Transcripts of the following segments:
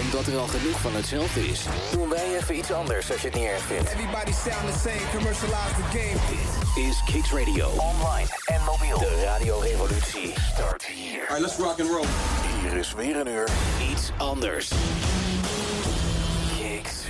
Omdat er al genoeg van hetzelfde is, doen wij even iets anders als je het niet erg vindt. Everybody sound the same, commercialize the game. Dit is Kicks Radio. Online en mobiel. De radiorevolutie start hier. Alright, let's rock and roll. Hier is weer een uur iets anders.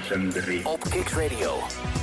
Hilversum 3. Op Kicks Radio.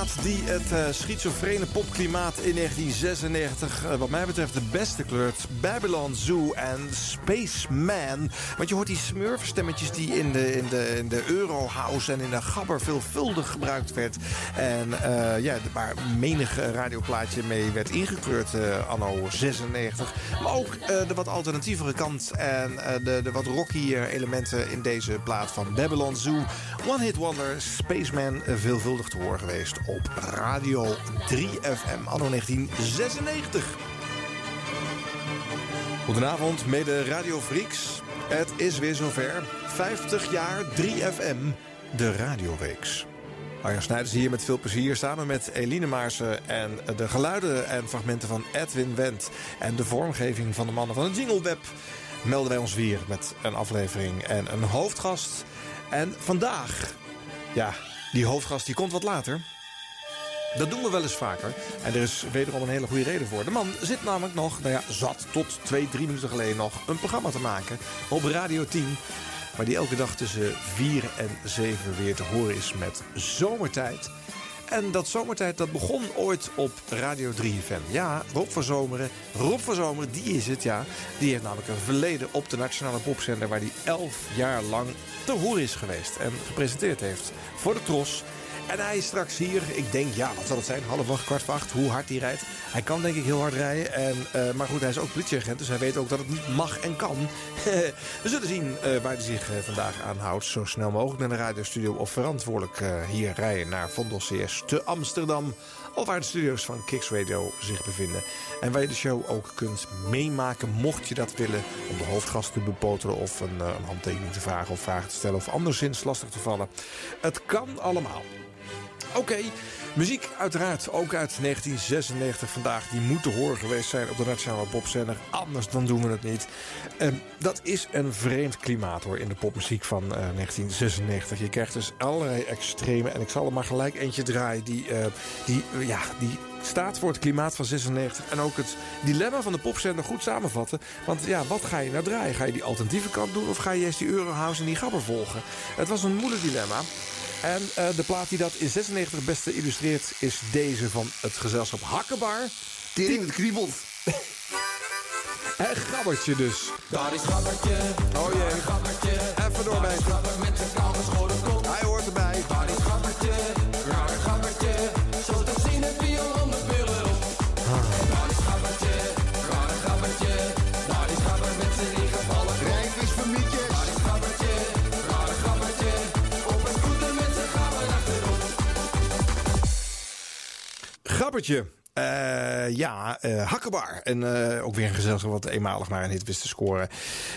Die het uh, schizofrene popklimaat in 1996... Uh, wat mij betreft de beste kleurt. Babylon Zoo en Spaceman. Want je hoort die smurfstemmetjes die in de, in de, in de Eurohouse... en in de Gabber veelvuldig gebruikt werd. En uh, ja, waar menig radioplaatje mee werd ingekleurd anno 96. Maar ook de wat alternatievere kant... en de, de wat rocky elementen in deze plaat van Babylon Zoo. One Hit Wonder, Spaceman, veel veelvuldig te horen geweest op Radio 3FM anno 1996. Goedenavond, mede Radio Freaks. Het is weer zover. 50 jaar 3FM, de radioreeks. Arjan Snijders hier met veel plezier samen met Eline Maarsen... en de geluiden en fragmenten van Edwin Wendt... en de vormgeving van de mannen van het Jingleweb... melden wij ons weer met een aflevering en een hoofdgast. En vandaag, ja, die hoofdgast die komt wat later. Dat doen we wel eens vaker. En er is wederom een hele goede reden voor. De man zit namelijk nog, nou ja, zat tot twee, drie minuten geleden nog... een programma te maken op Radio 10... waar die elke dag tussen 4 en 7 weer te horen is met Zomertijd... En dat zomertijd dat begon ooit op Radio 3FM. Ja, Rob van Zomeren. Rob van Zomeren, die is het, ja. Die heeft namelijk een verleden op de Nationale Popzender... waar hij elf jaar lang te horen is geweest. En gepresenteerd heeft voor de Tros. En hij is straks hier, ik denk, ja, wat zal het zijn? Half acht, kwart voor acht, hoe hard hij rijdt. Hij kan denk ik heel hard rijden. En, uh, maar goed, hij is ook politieagent, dus hij weet ook dat het niet mag en kan. We zullen zien uh, waar hij zich uh, vandaag aan houdt. Zo snel mogelijk naar de radiostudio of verantwoordelijk hier rijden naar Vondel CS te Amsterdam. Of waar de studio's van Kicks Radio zich bevinden. En waar je de show ook kunt meemaken, mocht je dat willen... om de hoofdgast te bepoteren of een, een handtekening te vragen... of vragen te stellen of anderszins lastig te vallen. Het kan allemaal. Oké, muziek uiteraard ook uit 1996 vandaag. Die moet te horen geweest zijn op de Nationale Popzender. Anders dan doen we het niet. Uh, dat is een vreemd klimaat hoor in de popmuziek van uh, 1996. Je krijgt dus allerlei extreme. En ik zal er maar gelijk eentje draaien die, uh, die, ja, die staat voor het klimaat van 96. En ook het dilemma van de popzender goed samenvatten. Want ja, wat ga je nou draaien? Ga je die alternatieve kant doen of ga je eerst die Eurohouse en die gabber volgen? Het was een moeilijk dilemma. En uh, de plaat die dat in 96 het beste illustreert is deze van het gezelschap Hakkebar. Tering, het kriebelt. en Gabbertje dus. Daar is Gabbertje. Oh jee. Gabbertje. Even doorbijten. Gabber met zijn koude schoren een Eh, ja, uh, Hakkebar. En uh, ook weer een gezelschap wat eenmalig maar een hit wist te scoren.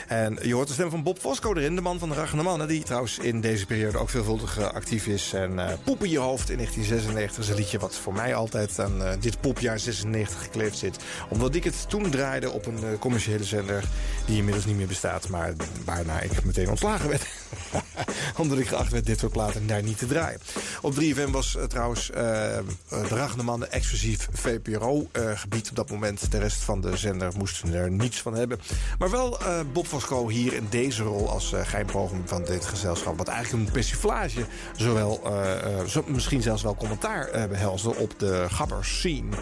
En je hoort de stem van Bob Fosco erin, de man van de Rachende Mannen... die trouwens in deze periode ook veelvuldig actief is. En uh, Poep in je hoofd in 1996 is een liedje wat voor mij altijd aan dit popjaar 96 gekleefd zit. Omdat ik het toen draaide op een commerciële zender... die inmiddels niet meer bestaat, maar waarna ik meteen ontslagen werd. Omdat ik geacht werd dit soort platen daar niet te draaien. Op 3FM was trouwens de Rachende Mannen exclusief VPRO-gebied op dat moment. De rest van de zender moesten er niets van hebben. Maar wel uh, Bob Fosco hier in deze rol als uh, geheimprogram van dit gezelschap. Wat eigenlijk een persiflage, zowel, zo, misschien zelfs wel commentaar behelsde op de gabbers scene.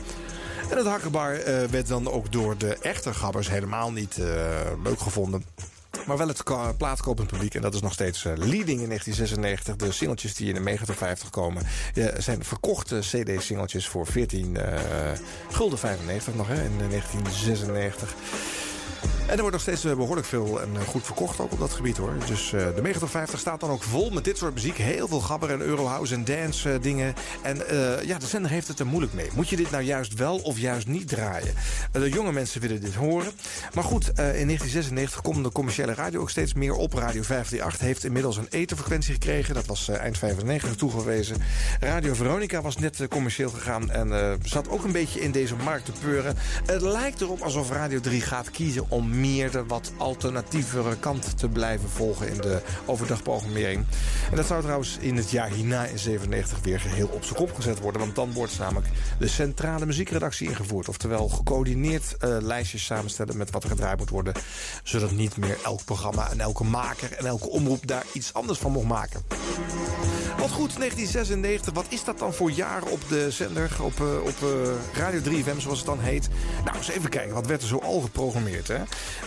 En het hakkenbar werd dan ook door de echte gabbers helemaal niet leuk gevonden. Maar wel het plaatkopend publiek. En dat is nog steeds uh, leading in 1996. De singeltjes die in de Mega 50 komen... Zijn verkochte CD-singeltjes voor 14 uh, gulden 95 nog hè, in 1996. En er wordt nog steeds behoorlijk veel en goed verkocht ook op dat gebied hoor. Dus uh, de Megatop 50 staat dan ook vol met dit soort muziek. Heel veel gabber en eurohouse en dance dingen. En ja, de zender heeft het er moeilijk mee. Moet je dit nou juist wel of juist niet draaien? de jonge mensen willen dit horen. Maar goed, in 1996 komt de commerciële radio ook steeds meer op. Radio 538 heeft inmiddels een etenfrequentie gekregen. Dat was eind 95 toegewezen. Radio Veronica was net commercieel gegaan en zat ook een beetje in deze markt te peuren. Het lijkt erop alsof Radio 3 gaat kiezen om meer de wat alternatievere kant te blijven volgen in de overdagprogrammering. En dat zou trouwens in het jaar hierna in 97 weer geheel op zijn kop gezet worden. Want dan wordt namelijk de centrale muziekredactie ingevoerd. Oftewel gecoördineerd uh, lijstjes samenstellen met wat er gedraaid moet worden. Zodat niet meer elk programma en elke maker en elke omroep daar iets anders van mocht maken. Wat goed, 1996. Wat is dat dan voor jaar op de zender, op, uh, op uh, Radio 3FM zoals het dan heet? Nou, eens even kijken. Wat werd er zo al geprogrammeerd, hè?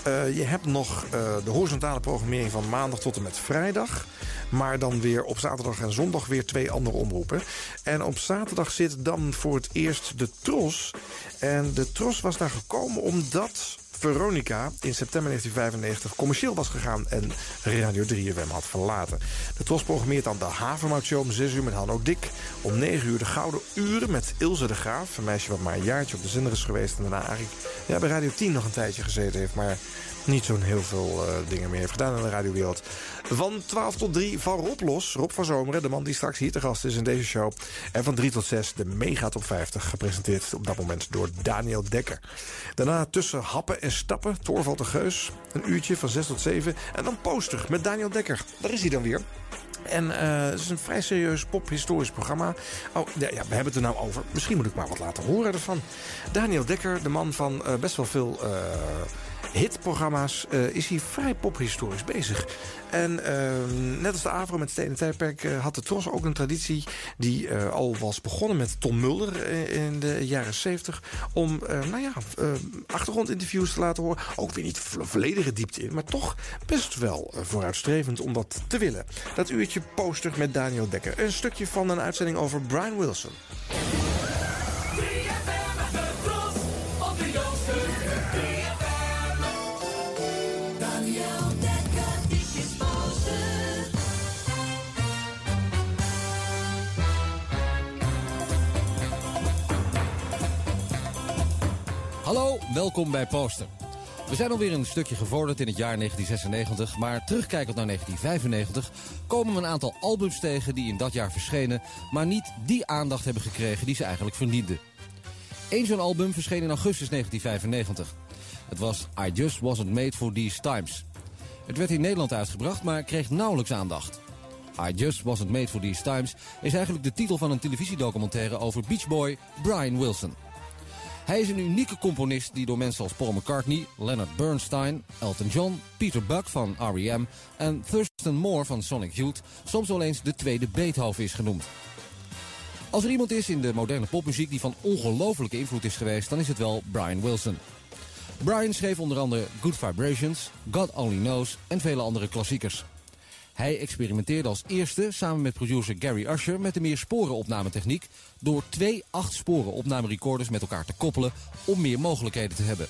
Uh, je hebt nog de horizontale programmering van maandag tot en met vrijdag. Maar dan weer op zaterdag en zondag weer twee andere omroepen. En op zaterdag zit dan voor het eerst de Tros. En de Tros was daar gekomen omdat Veronica in september 1995 commercieel was gegaan en Radio 3FM had verlaten. De Tros programmeert dan de Havermout Show om 6 uur met Hanno Dik. Om 9 uur de Gouden Uren met Ilse de Graaf. Een meisje wat maar een jaartje op de zender is geweest en daarna eigenlijk ja, bij Radio 10 nog een tijdje gezeten heeft. Maar niet zo'n heel veel uh, dingen meer heeft gedaan in de radiowereld. Van 12 tot 3 van Rob Los. Rob van Zomeren, de man die straks hier te gast is in deze show. En van 3 tot 6 de Mega Top 50. Gepresenteerd op dat moment door Daniel Dekker. Daarna tussen happen en stappen. Torvald de Geus. Een uurtje van 6 tot 7. En dan poster met Daniel Dekker. Daar is hij dan weer. En uh, het is een vrij serieus pop-historisch programma. Oh, ja, we hebben het er nou over. Misschien moet ik maar wat laten horen ervan. Daniel Dekker, de man van uh, best wel veel... hitprogramma's uh, is hij vrij pophistorisch bezig. En uh, net als de Avro met Stenen Tijdperk uh, had de Tros ook een traditie... die al was begonnen met Tom Mulder in de jaren 70... om nou ja, achtergrondinterviews te laten horen. Ook weer niet volledige diepte in, maar toch best wel vooruitstrevend om dat te willen. Dat uurtje poster met Daniel Dekker. Een stukje van een uitzending over Brian Wilson. Hallo, welkom bij Poster. We zijn alweer een stukje gevorderd in het jaar 1996, maar terugkijkend naar 1995 komen we een aantal albums tegen die in dat jaar verschenen, maar niet die aandacht hebben gekregen die ze eigenlijk verdienden. Eén zo'n album verscheen in augustus 1995. Het was I Just Wasn't Made For These Times. Het werd in Nederland uitgebracht, maar kreeg nauwelijks aandacht. I Just Wasn't Made For These Times is eigenlijk de titel van een televisiedocumentaire over Beach Boy Brian Wilson. Hij is een unieke componist die door mensen als Paul McCartney, Leonard Bernstein, Elton John, Peter Buck van R.E.M. en Thurston Moore van Sonic Youth soms wel eens de tweede Beethoven is genoemd. Als er iemand is in de moderne popmuziek die van ongelofelijke invloed is geweest, dan is het wel Brian Wilson. Brian schreef onder andere Good Vibrations, God Only Knows en vele andere klassiekers. Hij experimenteerde als eerste samen met producer Gary Usher met de meer sporenopnametechniek door twee acht sporen opnamerecorders met elkaar te koppelen om meer mogelijkheden te hebben.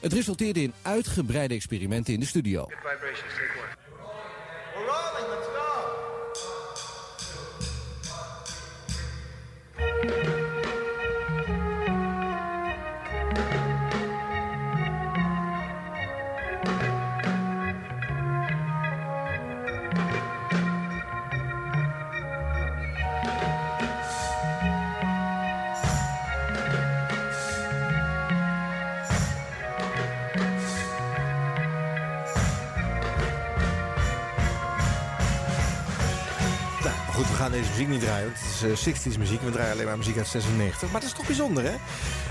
Het resulteerde in uitgebreide experimenten in de studio. Gaan deze muziek niet draaien. Het is eh, 60s muziek. We draaien alleen maar muziek uit 96. Maar dat is toch bijzonder, hè?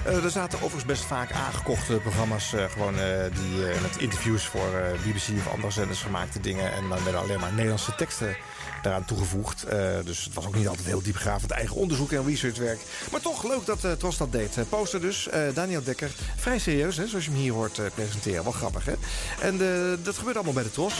Eh, er zaten overigens best vaak aangekochte programma's... eh, gewoon die met interviews voor BBC of andere zenders gemaakte dingen. En dan werden alleen maar Nederlandse teksten daaraan toegevoegd. Dus het was ook niet altijd heel diepgravend eigen onderzoek en researchwerk. Maar toch leuk dat uh, Tros dat deed. Poster dus, Daniel Dekker. Vrij serieus, hè, zoals je hem hier hoort presenteren. Wel grappig, hè? En dat gebeurt allemaal bij de Tros.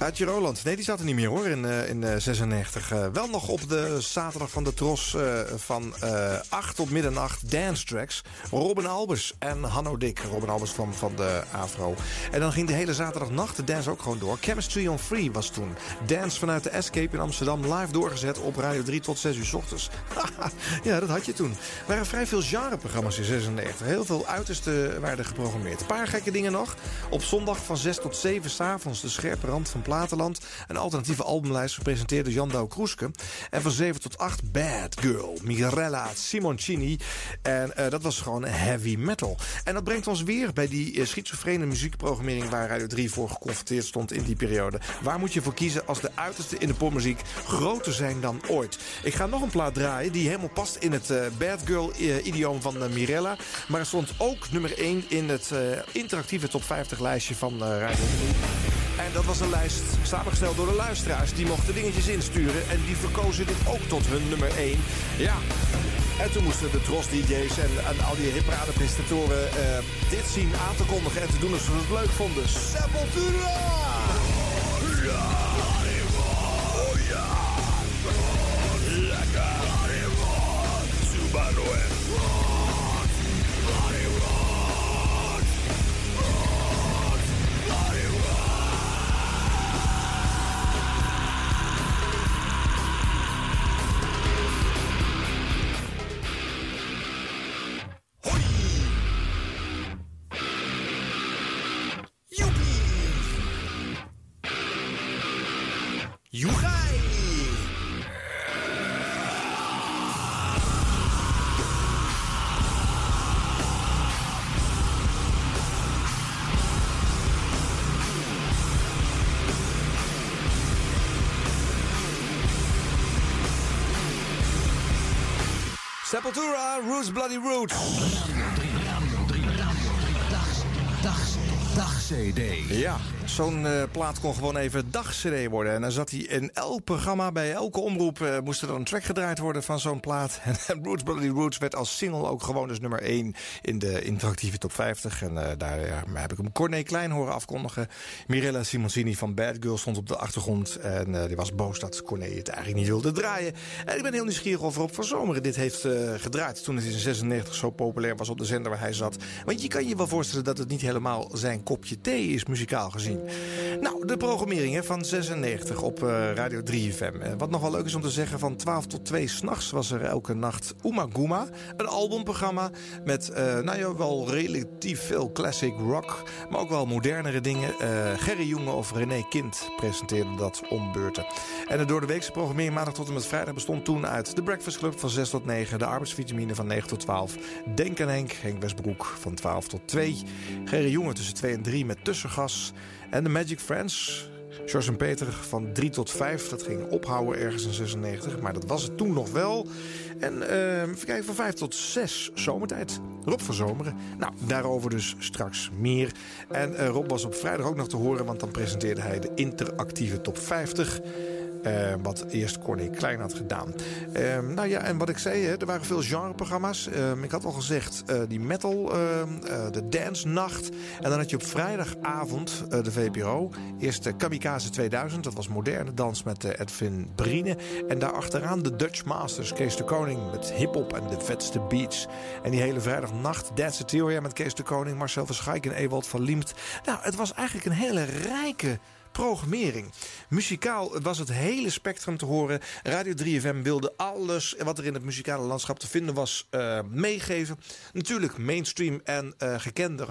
Uitje Roland. Nee, die zat er niet meer hoor in, eh, in eh, 96. Eh, wel nog op de zaterdag van de Tros eh, van eh 8 tot middernacht dance tracks. Robin Albers en Hanno Dik. Robin Albers van, van de Afro. En dan ging de hele zaterdagnacht de dance ook gewoon door. Chemistry on Free was toen. Dance vanuit de Escape in Amsterdam live doorgezet op Radio 3 tot 6 uur s ochtends. ja, dat had je toen. Er waren vrij veel genreprogramma's in 96. Heel veel uitersten werden geprogrammeerd. Een paar gekke dingen nog. Op zondag van 6 tot 7 s'avonds de scherpe rand van Platenland. Een alternatieve albumlijst gepresenteerd door Jan Douw Kroeske. En van 7 tot 8 Bad Girl, Mirella Simoncini. En eh, dat was gewoon heavy metal. En dat brengt ons weer bij die uh, schizofrene muziekprogrammering... waar Radio 3 voor geconfronteerd stond in die periode. Waar moet je voor kiezen als de uiterste in de popmuziek groter zijn dan ooit? Ik ga nog een plaat draaien die helemaal past in het uh, Bad Girl-idioom van Mirella. Maar stond ook nummer 1 in het interactieve top 50 lijstje van Radio 3. En dat was een lijst samengesteld door de luisteraars. Die mochten dingetjes insturen en die verkozen dit ook tot hun nummer 1. Ja. En toen moesten de Tros-dj's en, en, al die hitparade-presentatoren uh, dit zien aan te kondigen... en te doen alsof ze het leuk vonden. Sepultura! Ja! Oh ja! Lekker! Subaru Hoi! Joepie! Sepultura, Roots Bloody Roots. Dag-CD. Ja, zo'n uh, plaat kon gewoon even dag-CD worden. En dan zat hij in elk programma, bij elke omroep... Uh, moest er dan een track gedraaid worden van zo'n plaat. En Roots Bloody Roots werd als single ook gewoon dus nummer 1... in de interactieve top 50. En uh, daar heb ik hem Corné Klein horen afkondigen. Mirella Simoncini van Bad Girl stond op de achtergrond. En die was boos dat Corné het eigenlijk niet wilde draaien. En ik ben heel nieuwsgierig of Rob van Zomeren dit heeft gedraaid... toen het in 96 zo populair was op de zender waar hij zat. Want je kan je wel voorstellen dat het niet helemaal zijn kopje thee is, muzikaal gezien. Nou, de programmering hè, van 96 op uh, Radio 3FM. Uh, wat nog wel leuk is om te zeggen, van 12 tot 2 s'nachts was er elke nacht Uma Guma. Een albumprogramma met, uh, nou ja, wel relatief veel classic rock. Maar ook wel modernere dingen. Gerry Jonge of René Kind presenteerden dat om beurten. En de door de weekse programmering maandag tot en met vrijdag bestond toen uit... de Breakfast Club van 6 tot 9, de arbeidsvitamine van 9 tot 12... Denk aan Henk, Henk Westbroek van 12 tot 2... Gerry Jonge tussen 2 en 3 met tussengas... En de Magic Friends, George en Peter van 3 tot 5. Dat ging ophouden ergens in 96, maar dat was het toen nog wel. En uh, van 5 tot 6 zomertijd. Rob van Zomeren. Nou, daarover dus straks meer. En uh, Rob was op vrijdag ook nog te horen, want dan presenteerde hij de interactieve top 50. Uh, wat eerst Corné Klein had gedaan. Uh, nou ja, en wat ik zei, hè, er waren veel genreprogramma's. Uh, ik had al gezegd, die metal, de dance nacht. En dan had je op vrijdagavond de VPRO. Eerst de Kamikaze 2000, dat was moderne dans met Edwin Brine. En daarachteraan de Dutch Masters, Kees de Koning met hip-hop en de vetste beats. En die hele vrijdagnacht, Dance Theoria met Kees de Koning, Marcel Verschaik en Ewald van Liemt. Nou, het was eigenlijk een hele rijke programmering. Muzikaal was het hele spectrum te horen. Radio 3FM wilde alles wat er in het muzikale landschap te vinden was uh, meegeven. Natuurlijk mainstream en uh, gekender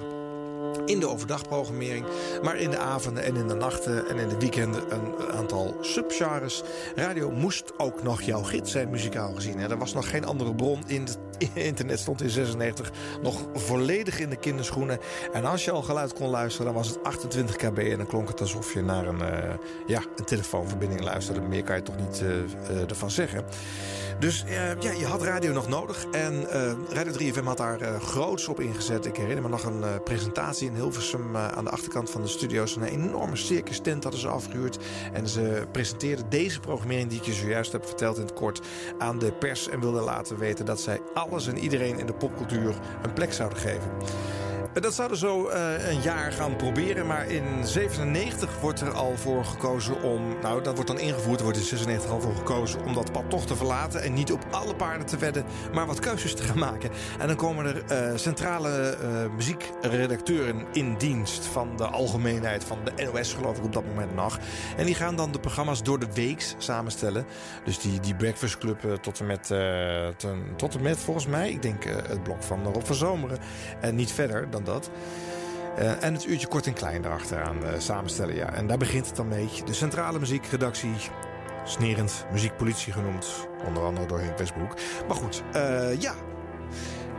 in de overdagprogrammering. Maar in de avonden en in de nachten en in de weekenden een aantal subgenres. Radio moest ook nog jouw gids zijn, muzikaal gezien. Er was nog geen andere bron. In het internet stond in 96 nog volledig in de kinderschoenen. En als je al geluid kon luisteren, dan was het 28 kb. En dan klonk het alsof je naar een, uh, ja, een telefoonverbinding luisterde. Meer kan je toch niet uh, uh, ervan zeggen. Dus ja, je had radio nog nodig. En Radio 3FM had daar groots op ingezet. Ik herinner me nog een presentatie in Hilversum aan de achterkant van de studio's. Een enorme circus tent hadden ze afgehuurd. En ze presenteerden deze programmering die ik je zojuist heb verteld in het kort aan de pers. En wilden laten weten dat zij alles en iedereen in de popcultuur een plek zouden geven. Dat zouden zo uh, een jaar gaan proberen. Maar in 97 wordt er al voor gekozen om... Nou, dat wordt dan ingevoerd. Er wordt in 96 al voor gekozen om dat pad toch te verlaten. En niet op alle paarden te wedden, maar wat keuzes te gaan maken. En dan komen er uh, centrale uh, muziekredacteuren in dienst... van de algemeenheid, van de NOS geloof ik op dat moment nog. En die gaan dan de programma's door de weeks samenstellen. Dus die, die Breakfast Club tot en met, tot en met volgens mij... ik denk het blok van Rob van Zomeren. En niet verder dat. Uh, en het uurtje kort en klein erachteraan uh, samenstellen. Ja. En daar begint het dan mee. De centrale muziekredactie, snerend muziekpolitie genoemd. Onder andere door Henk Westbroek. Maar goed, uh, ja.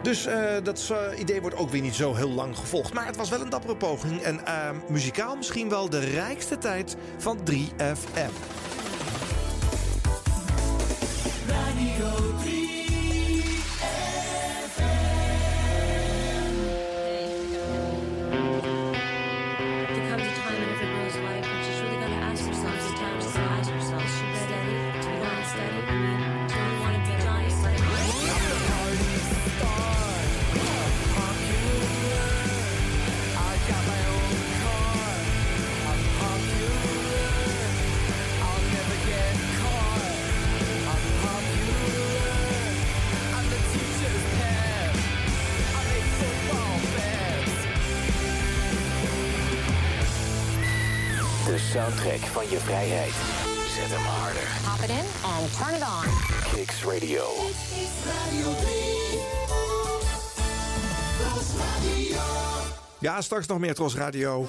Dus dat idee wordt ook weer niet zo heel lang gevolgd. Maar het was wel een dappere poging. En muzikaal misschien wel de rijkste tijd van 3FM. Radio 3. Vrijheid. Zet hem harder. Pop it in and turn it on. Kicks Radio. Ja, straks nog meer Tros Radio.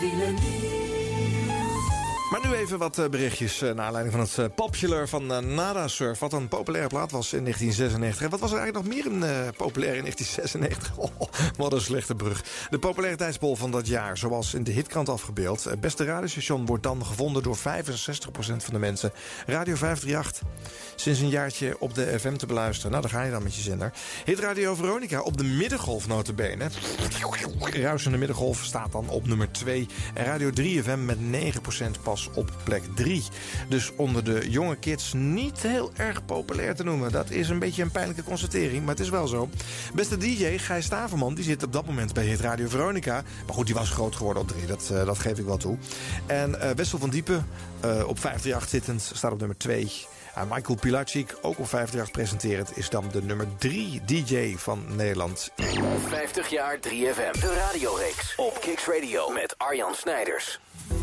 Maar nu even wat eh, berichtjes naar aanleiding van het Popular van Nada Surf. Wat een populaire plaat was in 1996. En wat was er eigenlijk nog meer een uh, populair in 1996? Oh, wat een slechte brug. De populariteitsbol van dat jaar, zoals in de hitkrant afgebeeld. Het beste radiostation wordt dan gevonden door 65% van de mensen. Radio 538. Sinds een jaartje op de FM te beluisteren. Nou, daar ga je dan met je zender. Hitradio Veronica op de middengolf notabene. Ruisende middengolf staat dan op nummer 2. En Radio 3FM met 9% pas op plek 3. Dus onder de jonge kids niet heel erg populair te noemen. Dat is een beetje een pijnlijke constatering, maar het is wel zo. Beste DJ Gijs Staverman, die zit op dat moment bij Hit Radio Veronica. Maar goed, die was groot geworden op 3, dat, uh, dat geef ik wel toe. En uh, Wessel van Diepen, uh, op 538 zittend, staat op nummer 2. En Michael Pilacic, ook op 538 presenterend, is dan de nummer 3 DJ van Nederland. 50 jaar 3FM, de radioreeks op Kicks Radio met Arjan Snijders.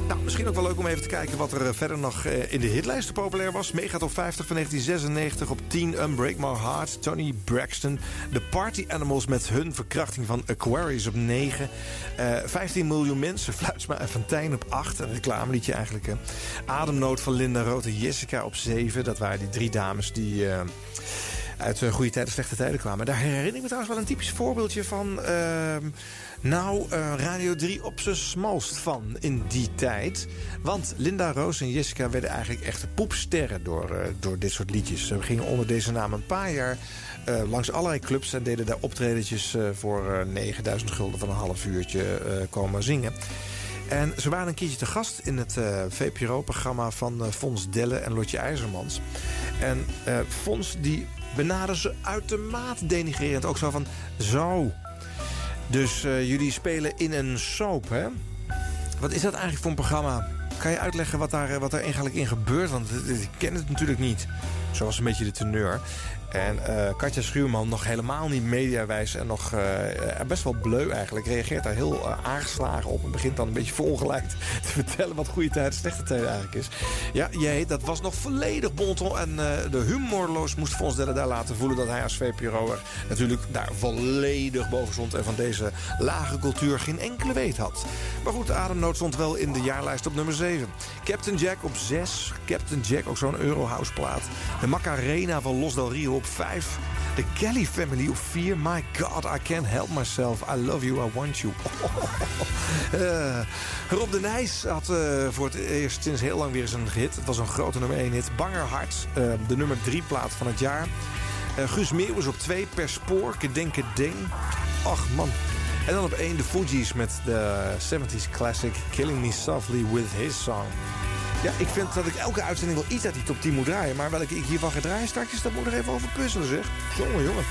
Nou, misschien ook wel leuk om even te kijken wat er verder nog in de hitlijsten populair was. Meegaat op 50 van 1996 op 10 Unbreak My Heart, Tony Braxton. De Party Animals met hun verkrachting van Aquarius op 9. Uh, 15 miljoen mensen, Fluitsma en Fantijn op 8. Een reclameliedje eigenlijk. Hè. Ademnood van Linda Roth en Jessica op 7. Dat waren die drie dames die... uit uh, goede tijden, slechte tijden kwamen. Daar herinner ik me trouwens wel een typisch voorbeeldje van... Uh, nou, uh, Radio 3 op zijn smalst van in die tijd. Want Linda Roos en Jessica werden eigenlijk echte poepsterren door, uh, door dit soort liedjes. Ze gingen onder deze naam een paar jaar langs allerlei clubs... en deden daar optredetjes voor 9000 gulden van een half uurtje komen zingen. En ze waren een keertje te gast in het VPRO-programma van uh, Fons Delle en Lotje IJzermans. En uh, Fons die benaderde ze uitermate denigrerend. Ook zo van, zo... Dus jullie spelen in een soap, hè? Wat is dat eigenlijk voor een programma? Kan je uitleggen wat daar, wat daar eigenlijk in gebeurt? Want ik ken het natuurlijk niet. Zo was een beetje de teneur. En eh, Katja Schuurman, nog helemaal niet mediawijs en nog eh, best wel bleu eigenlijk... reageert daar heel eh, aangeslagen op en begint dan een beetje verongelijkt te vertellen... wat goede tijden, slechte tijden eigenlijk is. Ja, jij, dat was nog volledig bonton en eh, de humorloos moest Fons daar laten voelen... dat hij als VPRO'er natuurlijk daar volledig boven stond... en van deze lage cultuur geen enkele weet had. Maar goed, Ademnood stond wel in de jaarlijst op nummer 7. Captain Jack op 6. Captain Jack, ook zo'n Eurohouse plaat. De Macarena van Los Del Rio op 5. De Kelly Family op 4. My God, I can't help myself. I love you, I want you. Eh, Rob de Nijs had eh, voor het eerst sinds heel lang weer een hit. Het was een grote nummer 1 hit. Banger Hart, eh, de nummer 3 plaat van het jaar. Guus Meeuwis op 2, Per Spoor, Kedenke Ding. Ach man. En dan op 1 de Fugees met de 70s classic Killing Me Softly With His Song. Ja, ik vind dat ik elke uitzending wel iets uit die top 10 moet draaien. Maar welke ik hiervan ga draaien straks, dat moet er even over puzzelen zeg. Jongen, jongen.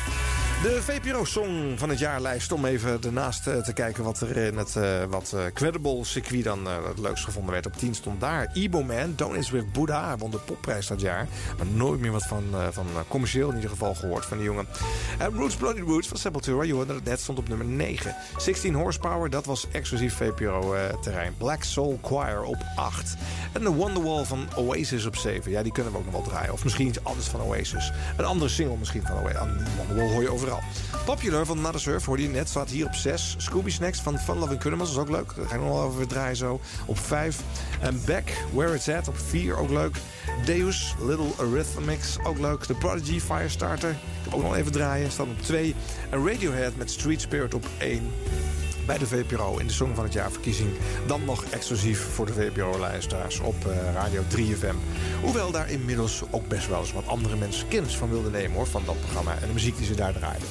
De VPRO-song van het jaarlijst. Om even ernaast eh, te kijken wat er in het eh, wat eh, credible circuit dan het leukst gevonden werd. Op 10 stond daar Ebo Man, Don't With Buddha. Won de popprijs dat jaar. Maar nooit meer wat van, van commercieel in ieder geval gehoord van die jongen. En Roots Bloody Roots van Sepultura, je hoorde het net, stond op nummer 9. 16 Horsepower, dat was exclusief VPRO-terrein. Black Soul Choir op 8. En de Wonderwall van Oasis op 7. Ja, die kunnen we ook nog wel draaien. Of misschien iets anders van Oasis. Een andere single misschien van Oasis. Ah, hoor je overal. Popular van Another Surf hoorde je net. Staat hier op 6. Scooby Snacks van Fun Loving Criminals. Dat is ook leuk. Daar ga ik nog wel over draaien zo. Op 5. En Back, Where It's At op 4. Ook leuk. Deus, Little Arithmetics. Ook leuk. The Prodigy, Firestarter. Ik heb ook nog even draaien. Staat op 2. En Radiohead met Street Spirit op 1 bij de VPRO in de Song van het Jaar verkiezing. Dan nog exclusief voor de VPRO-luisteraars op eh, Radio 3FM. Hoewel daar inmiddels ook best wel eens wat andere mensen kennis van wilden nemen hoor, van dat programma en de muziek die ze daar draaiden.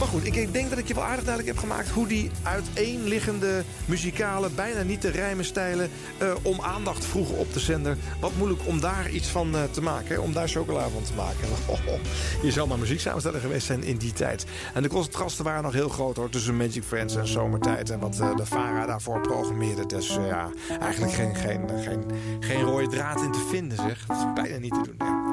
Maar goed, ik denk dat ik je wel aardig duidelijk heb gemaakt hoe die uiteenliggende muzikale, bijna niet te rijmen stijlen eh, om aandacht vroegen op de zender. Wat moeilijk om daar iets van eh, te maken, om daar chocola van te maken. je zou maar muzieksamensteller geweest zijn in die tijd. En de contrasten waren nog heel groot hoor, tussen Magic Friends en Zomertijd en wat eh, de Vara daarvoor programmeerde. Dus ja, eigenlijk geen, geen, geen, geen rode draad in te vinden zeg. Dat is bijna niet te doen. Ja.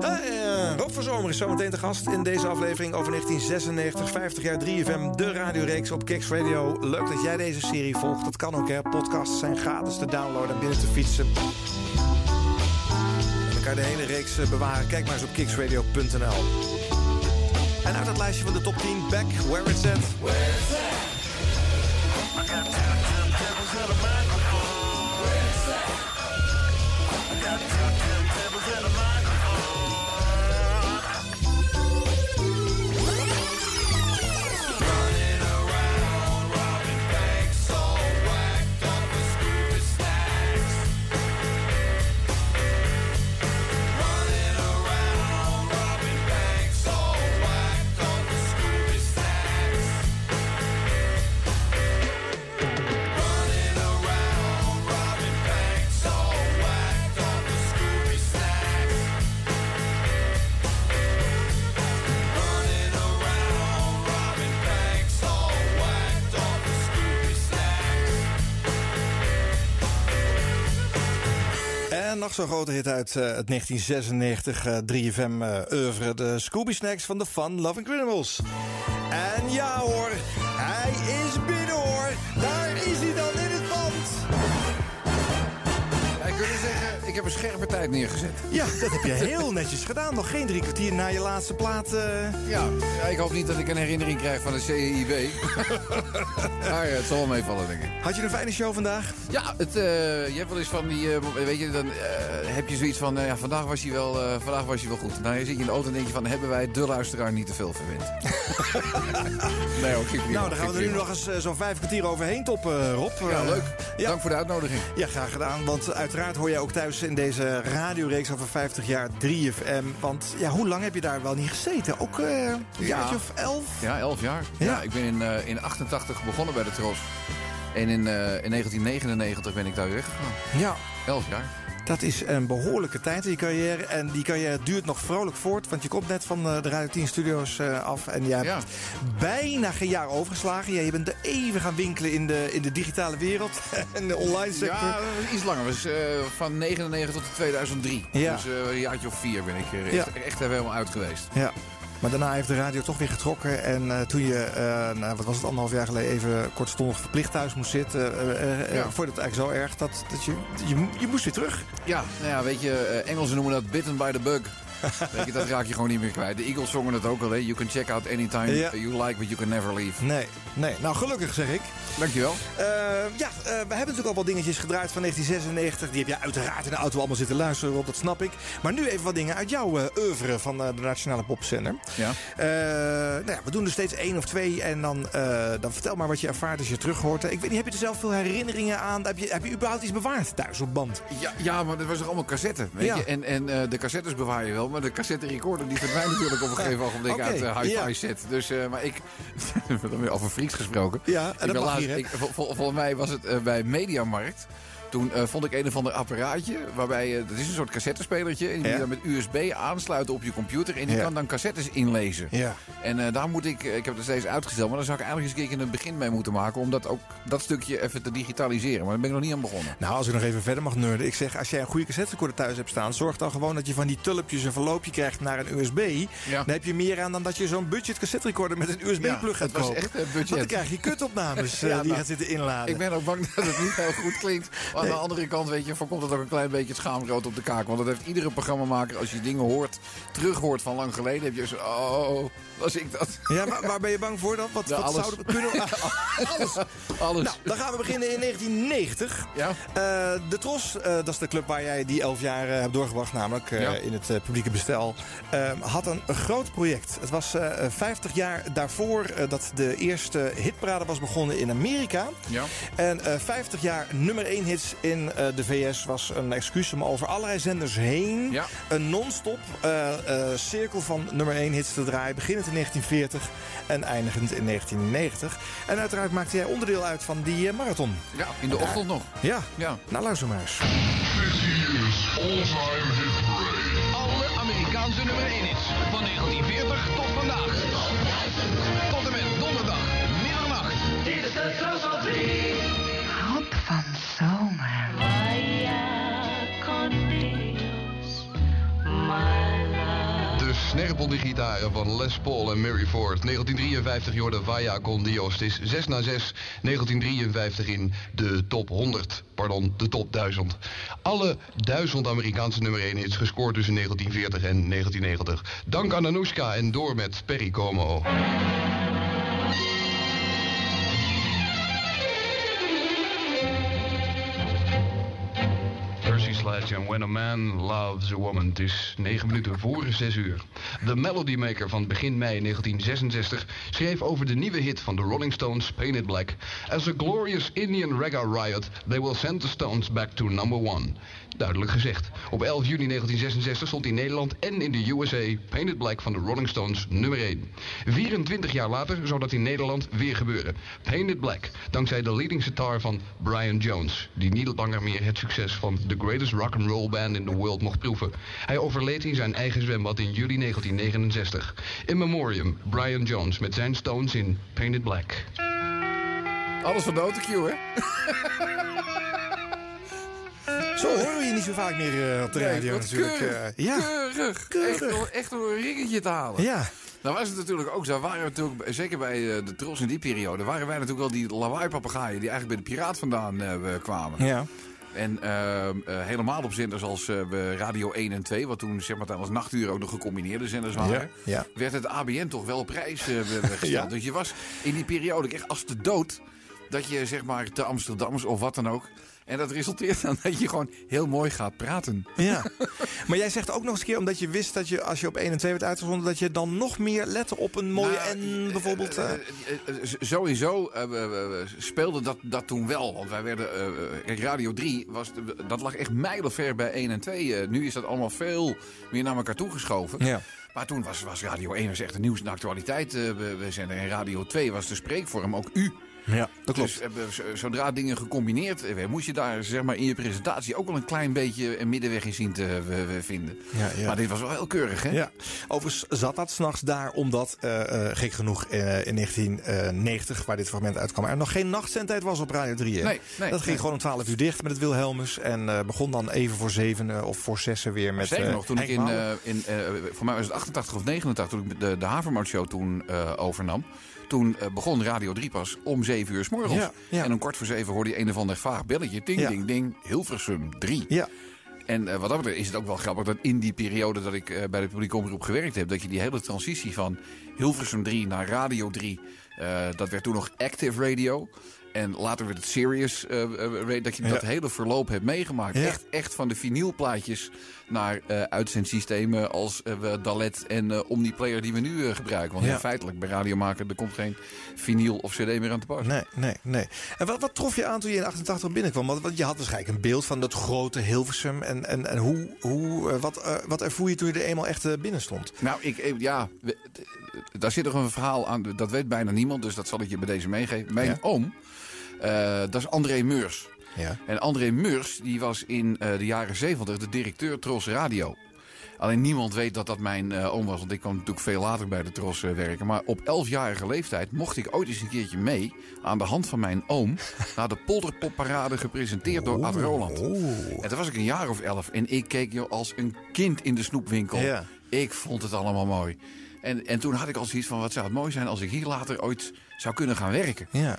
Eh, Rob van Zomer is zometeen te gast in deze aflevering over 1996, 50 jaar 3FM, de radioreeks op Kicks Radio. Leuk dat jij deze serie volgt. Dat kan ook, hè. Podcasts zijn gratis te downloaden en binnen te fietsen. En dan kan je de hele reeks eh, bewaren. Kijk maar eens op kicksradio.nl. En uit het lijstje van de top 10, Back, Where It's At. En nog zo'n grote hit uit eh, het 1996 eh, 3FM eh oeuvre. De Scooby Snacks van de Fun Loving Criminals. En ja hoor, heb een scherpe tijd neergezet. Ja, dat heb je heel netjes gedaan. Nog geen drie kwartier na je laatste plaat. eh. Ja, ja, ik hoop niet dat ik een herinnering krijg van de CIB. maar ja, het zal wel meevallen, denk ik. Had je een fijne show vandaag? Ja, het, eh, je hebt wel eens van die... eh, weet je, dan heb je zoiets van... ja, vandaag was, hij wel, vandaag was hij wel goed. Nou, je zit je in de auto en denk je van... hebben wij de luisteraar niet te veel verwend? nee prima, nou, dan gaan we er nu nog eens zo'n vijf kwartier overheen toppen, Rob. Ja, leuk. ja. Dank voor de uitnodiging. Ja, graag gedaan. Want uiteraard hoor jij ook thuis in deze radioreeks over 50 jaar 3FM. Want ja, hoe lang heb je daar wel niet gezeten? Ook eh een Ja. jaartje of elf? Ja, elf jaar. Ja. Ja, ik ben in, eh, in 88 begonnen bij de Tros. En in, eh, in 1999 ben ik daar weggegaan. Ja. Elf jaar. Dat is een behoorlijke tijd in je carrière. En die carrière duurt nog vrolijk voort. Want je komt net van eh, de Radio 10 Studios eh, af. En je hebt Ja. bijna geen jaar overgeslagen. Ja, je bent er even gaan winkelen in de, in de digitale wereld. en de online sector. Ja, iets langer. Dus, van 99 tot 2003. Ja. Dus eh, een jaartje of vier ben ik er Ja. echt, echt even helemaal uit geweest. Ja. Maar daarna heeft de radio toch weer getrokken. En eh, toen je, eh, nou, wat was het, anderhalf jaar geleden even kortstondig verplicht thuis moest zitten. eh, Ja. Vond je dat eigenlijk zo erg dat, dat je, je, je moest weer terug? Ja, nou ja, weet je, Engelsen noemen dat bitten by the bug. weet je, dat raak je gewoon niet meer kwijt. De Eagles zongen het ook al, hè. You can check out anytime Ja. you like, but you can never leave. Nee, nee. Nou, gelukkig zeg ik. Dankjewel. Eh, ja, eh, we hebben natuurlijk al wat dingetjes gedraaid van 1996. Die heb je uiteraard in de auto allemaal zitten luisteren, Rob, dat snap ik. Maar nu even wat dingen uit jouw eh oeuvre van de Nationale Popzender. Ja. Nou ja, we doen er steeds één of twee. En dan, dan vertel maar wat je ervaart als je terug hoort. Ik weet niet, heb je er zelf veel herinneringen aan? Heb je, heb je überhaupt iets bewaard thuis op band? Ja, ja, maar dat was toch allemaal cassetten, weet Ja. je. En, en de cassettes bewaar je wel, maar de cassette recorder die verdwijnt natuurlijk op een gegeven ogenblik Oké, uit de hi-fi ja. set. Dus, eh, maar ik, we hebben weer over freaks gesproken. Ja, en Ik dat laatst- hier, ik, vol- vol- Volgens mij was het eh, bij Mediamarkt. Toen eh, vond ik een of ander apparaatje waarbij... eh dat is een soort cassettespelertje. En die moet je dan met USB aansluiten op je computer. En die Ja. kan dan cassettes inlezen. Ja. En eh, daar moet ik... Ik heb het steeds uitgesteld. Maar daar zou ik eigenlijk eens een keer een begin mee moeten maken. Om dat ook dat stukje even te digitaliseren. Maar daar ben ik nog niet aan begonnen. Nou, als ik nog even verder mag nerden. Ik zeg, als jij een goede cassette recorder thuis hebt staan... zorg dan gewoon dat je van die tulpjes een verloopje krijgt naar een USB. Ja. Dan heb je meer aan dan dat je zo'n budget cassette recorder met een USB-plug gaat het kopen. echt, budget. Want dan krijg je kutopnames die je nou, gaat zitten inladen. Ik ben ook bang dat het niet heel goed klinkt. Aan de andere kant, weet je, voorkomt het ook een klein beetje het schaamrood op de kaak. Want dat heeft iedere programmamaker, als je dingen hoort, terug hoort van lang geleden, heb je zo, oh, was ik dat? Ja, maar waar ben je bang voor dan? Wat, Ja, wat alles. zouden we kunnen... alles. Alles. Nou, dan gaan we beginnen in 1990. Ja. Eh, de Tros, eh, dat is de club waar jij die elf jaar eh, hebt doorgebracht, namelijk Ja. in het publieke bestel, eh, had een, groot project. Het was eh, 50 jaar daarvoor dat de eerste hitparade was begonnen in Amerika. Ja. En eh 50 jaar nummer 1 hits in de VS was een excuus om over allerlei zenders heen Ja. een non-stop cirkel van nummer 1 hits te draaien. Beginnend in 1940 en eindigend in 1990. En uiteraard maakte jij onderdeel uit van die eh, marathon. Ja, in de ochtend nog. Ja, Ja. nou luister maar eens. Alle Amerikaanse nummer 1 hits. Van 1940 tot vandaag. Tot en met donderdag, middernacht. Hop De snerpeldigitaren van Les Paul en Mary Ford. 1953 joh, de Vaya con is 6 na 6. 1953 in de top 100. Pardon, de top 1000. Alle 1000 Amerikaanse nummer 1 hits gescoord tussen 1940 en 1990. Dank aan Anoushka en door met Perry Como. When a Man Loves a Woman. Het is 9 minuten voor 6 uur. De Melody Maker van begin mei 1966 schreef over de nieuwe hit van de Rolling Stones, Painted Black. As a glorious Indian reggae riot, they will send the Stones back to number one. Duidelijk gezegd. Op 11 juni 1966 stond in Nederland en in de USA Painted Black van de Rolling Stones nummer 1. 24 jaar later zou dat in Nederland weer gebeuren. Painted Black, dankzij de leading sitar van Brian Jones, die niet langer meer het succes van The Greatest Rock and Roll Band in the World mocht proeven. Hij overleed in zijn eigen zwembad in juli 1969. In memoriam, Brian Jones met zijn Stones in Painted Black. Alles van de autocue, hè? Zo horen we je niet zo vaak meer eh, op de Nee, radio natuurlijk. Keurig, eh, ja. keurig. Keurig. Echt, door, echt een ringetje te halen. Ja. Nou was het natuurlijk ook zo, waren we natuurlijk, zeker bij eh, de Tros in die periode, waren wij natuurlijk wel die lawaai-papagaaien die eigenlijk bij de Piraat vandaan kwamen. Ja. En ehm, eh, helemaal op zenders als Radio 1 en 2, wat toen zeg maar als nachtuur ook de gecombineerde zenders waren, Ja, ja. werd het ABN toch wel op prijs gesteld. Ja. Dus je was in die periode echt als de dood dat je zeg maar te Amsterdammers of wat dan ook. En dat resulteert dan dat je gewoon heel mooi gaat praten. Ja. maar jij zegt ook nog eens een keer, omdat je wist dat je als je op 1 en 2 werd uitgezonden, dat je dan nog meer lette op een mooie Nou, en bijvoorbeeld. eh, Eh, eh, eh, sowieso we speelde dat, dat toen wel. Want wij werden. Radio 3 was, dat lag echt mijlenver bij 1 en 2. Eh, nu is dat allemaal veel meer naar elkaar toegeschoven. Ja. Maar toen was, was Radio 1 was echt de nieuws en de actualiteit. we, we zijn er. En Radio 2 was de spreekvorm, ook u. Ja, dat klopt. Dus eh, z- zodra dingen gecombineerd werden, moest je daar zeg maar, in je presentatie ook wel een klein beetje een middenweg in zien te eh, vinden. Ja, ja. Maar dit was wel heel keurig, hè? Ja, overigens zat dat s'nachts daar omdat, eh, eh, gek genoeg, eh, in 1990, waar dit fragment uitkwam, er nog geen nachtzendtijd was op Radio 3. hè? Nee, nee, dat ging nee. gewoon om 12 uur dicht met het Wilhelmus. En eh, begon dan even voor zeven eh, of voor zessen weer met. Zeker eh, nog, toen ik in, eh, in eh, voor mij was het 88 of 89, toen ik de, de Havermout-show toen eh, overnam. Toen eh, begon Radio 3 pas om 7 uur s morgens. Ja, ja. En om kwart voor zeven hoorde je een of ander vaag belletje. Ding, Ja. ding, ding. Hilversum 3. Ja. En eh, wat dat betreft is het ook wel grappig dat in die periode dat ik eh, bij de publieke omroep gewerkt heb, dat je die hele transitie van Hilversum 3 naar Radio 3, eh, dat werd toen nog Active Radio. En later werd het Serious eh, eh, dat je Ja. dat hele verloop hebt meegemaakt. Ja. Echt, echt van de vinylplaatjes naar eh uitzendsystemen als Dalet en Omniplayer die we nu gebruiken. Want Ja. feitelijk bij radio maken, er komt geen vinyl of cd meer aan te pas. Nee, nee, nee. En wat, wat trof je aan toen je in 88 binnenkwam? Want, want je had waarschijnlijk een beeld van dat grote Hilversum. En, en, en hoe, hoe, wat, wat ervoer je toen je er eenmaal echt binnen stond? Nou, ik, ja, daar zit nog een verhaal aan. Dat weet bijna niemand, dus dat zal ik je bij deze meegeven. Mijn oom, eh, dat is André Meurs. Ja. En André Meurs, die was in eh, de jaren 70 de directeur Tros Radio. Alleen niemand weet dat dat mijn eh, oom was, want ik kwam natuurlijk veel later bij de Tros werken. Maar op 11-jarige leeftijd mocht ik ooit eens een keertje mee, aan de hand van mijn oom, naar de Polderpopparade gepresenteerd door Ad Roland. En toen was ik een jaar of elf en ik keek joh, als een kind in de snoepwinkel. Ja. Ik vond het allemaal mooi. En, en toen had ik al zoiets van, wat zou het mooi zijn als ik hier later ooit zou kunnen gaan werken. Ja.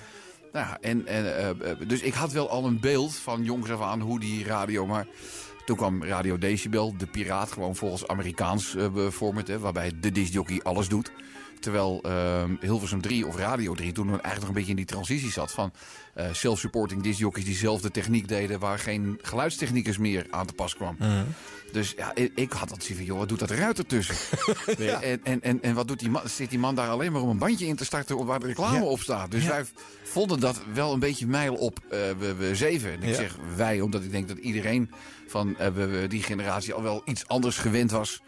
Nou, ja, en, en, eh, eh, dus ik had wel al een beeld van jongs af aan hoe die radio... Maar toen kwam Radio Decibel, de piraat, gewoon volgens Amerikaans eh, format... Waarbij de discjockey alles doet. Terwijl eh, Hilversum 3 of Radio 3 toen eigenlijk nog een beetje in die transitie zat... van eh, self-supporting discjockeys die zelf de techniek deden... waar geen geluidstechnicus meer aan te pas kwam. Dus ja, ik, had dat zoiets van, joh, wat doet dat eruit ertussen? En, en, en, en wat doet die man? Zit die man daar alleen maar om een bandje in te starten waar de reclame Ja. op staat? Dus Ja. wij vonden dat wel een beetje mijl op eh, we, we zeven. En ik zeg wij, omdat ik denk dat iedereen van eh, we, we- die generatie al wel iets anders gewend was.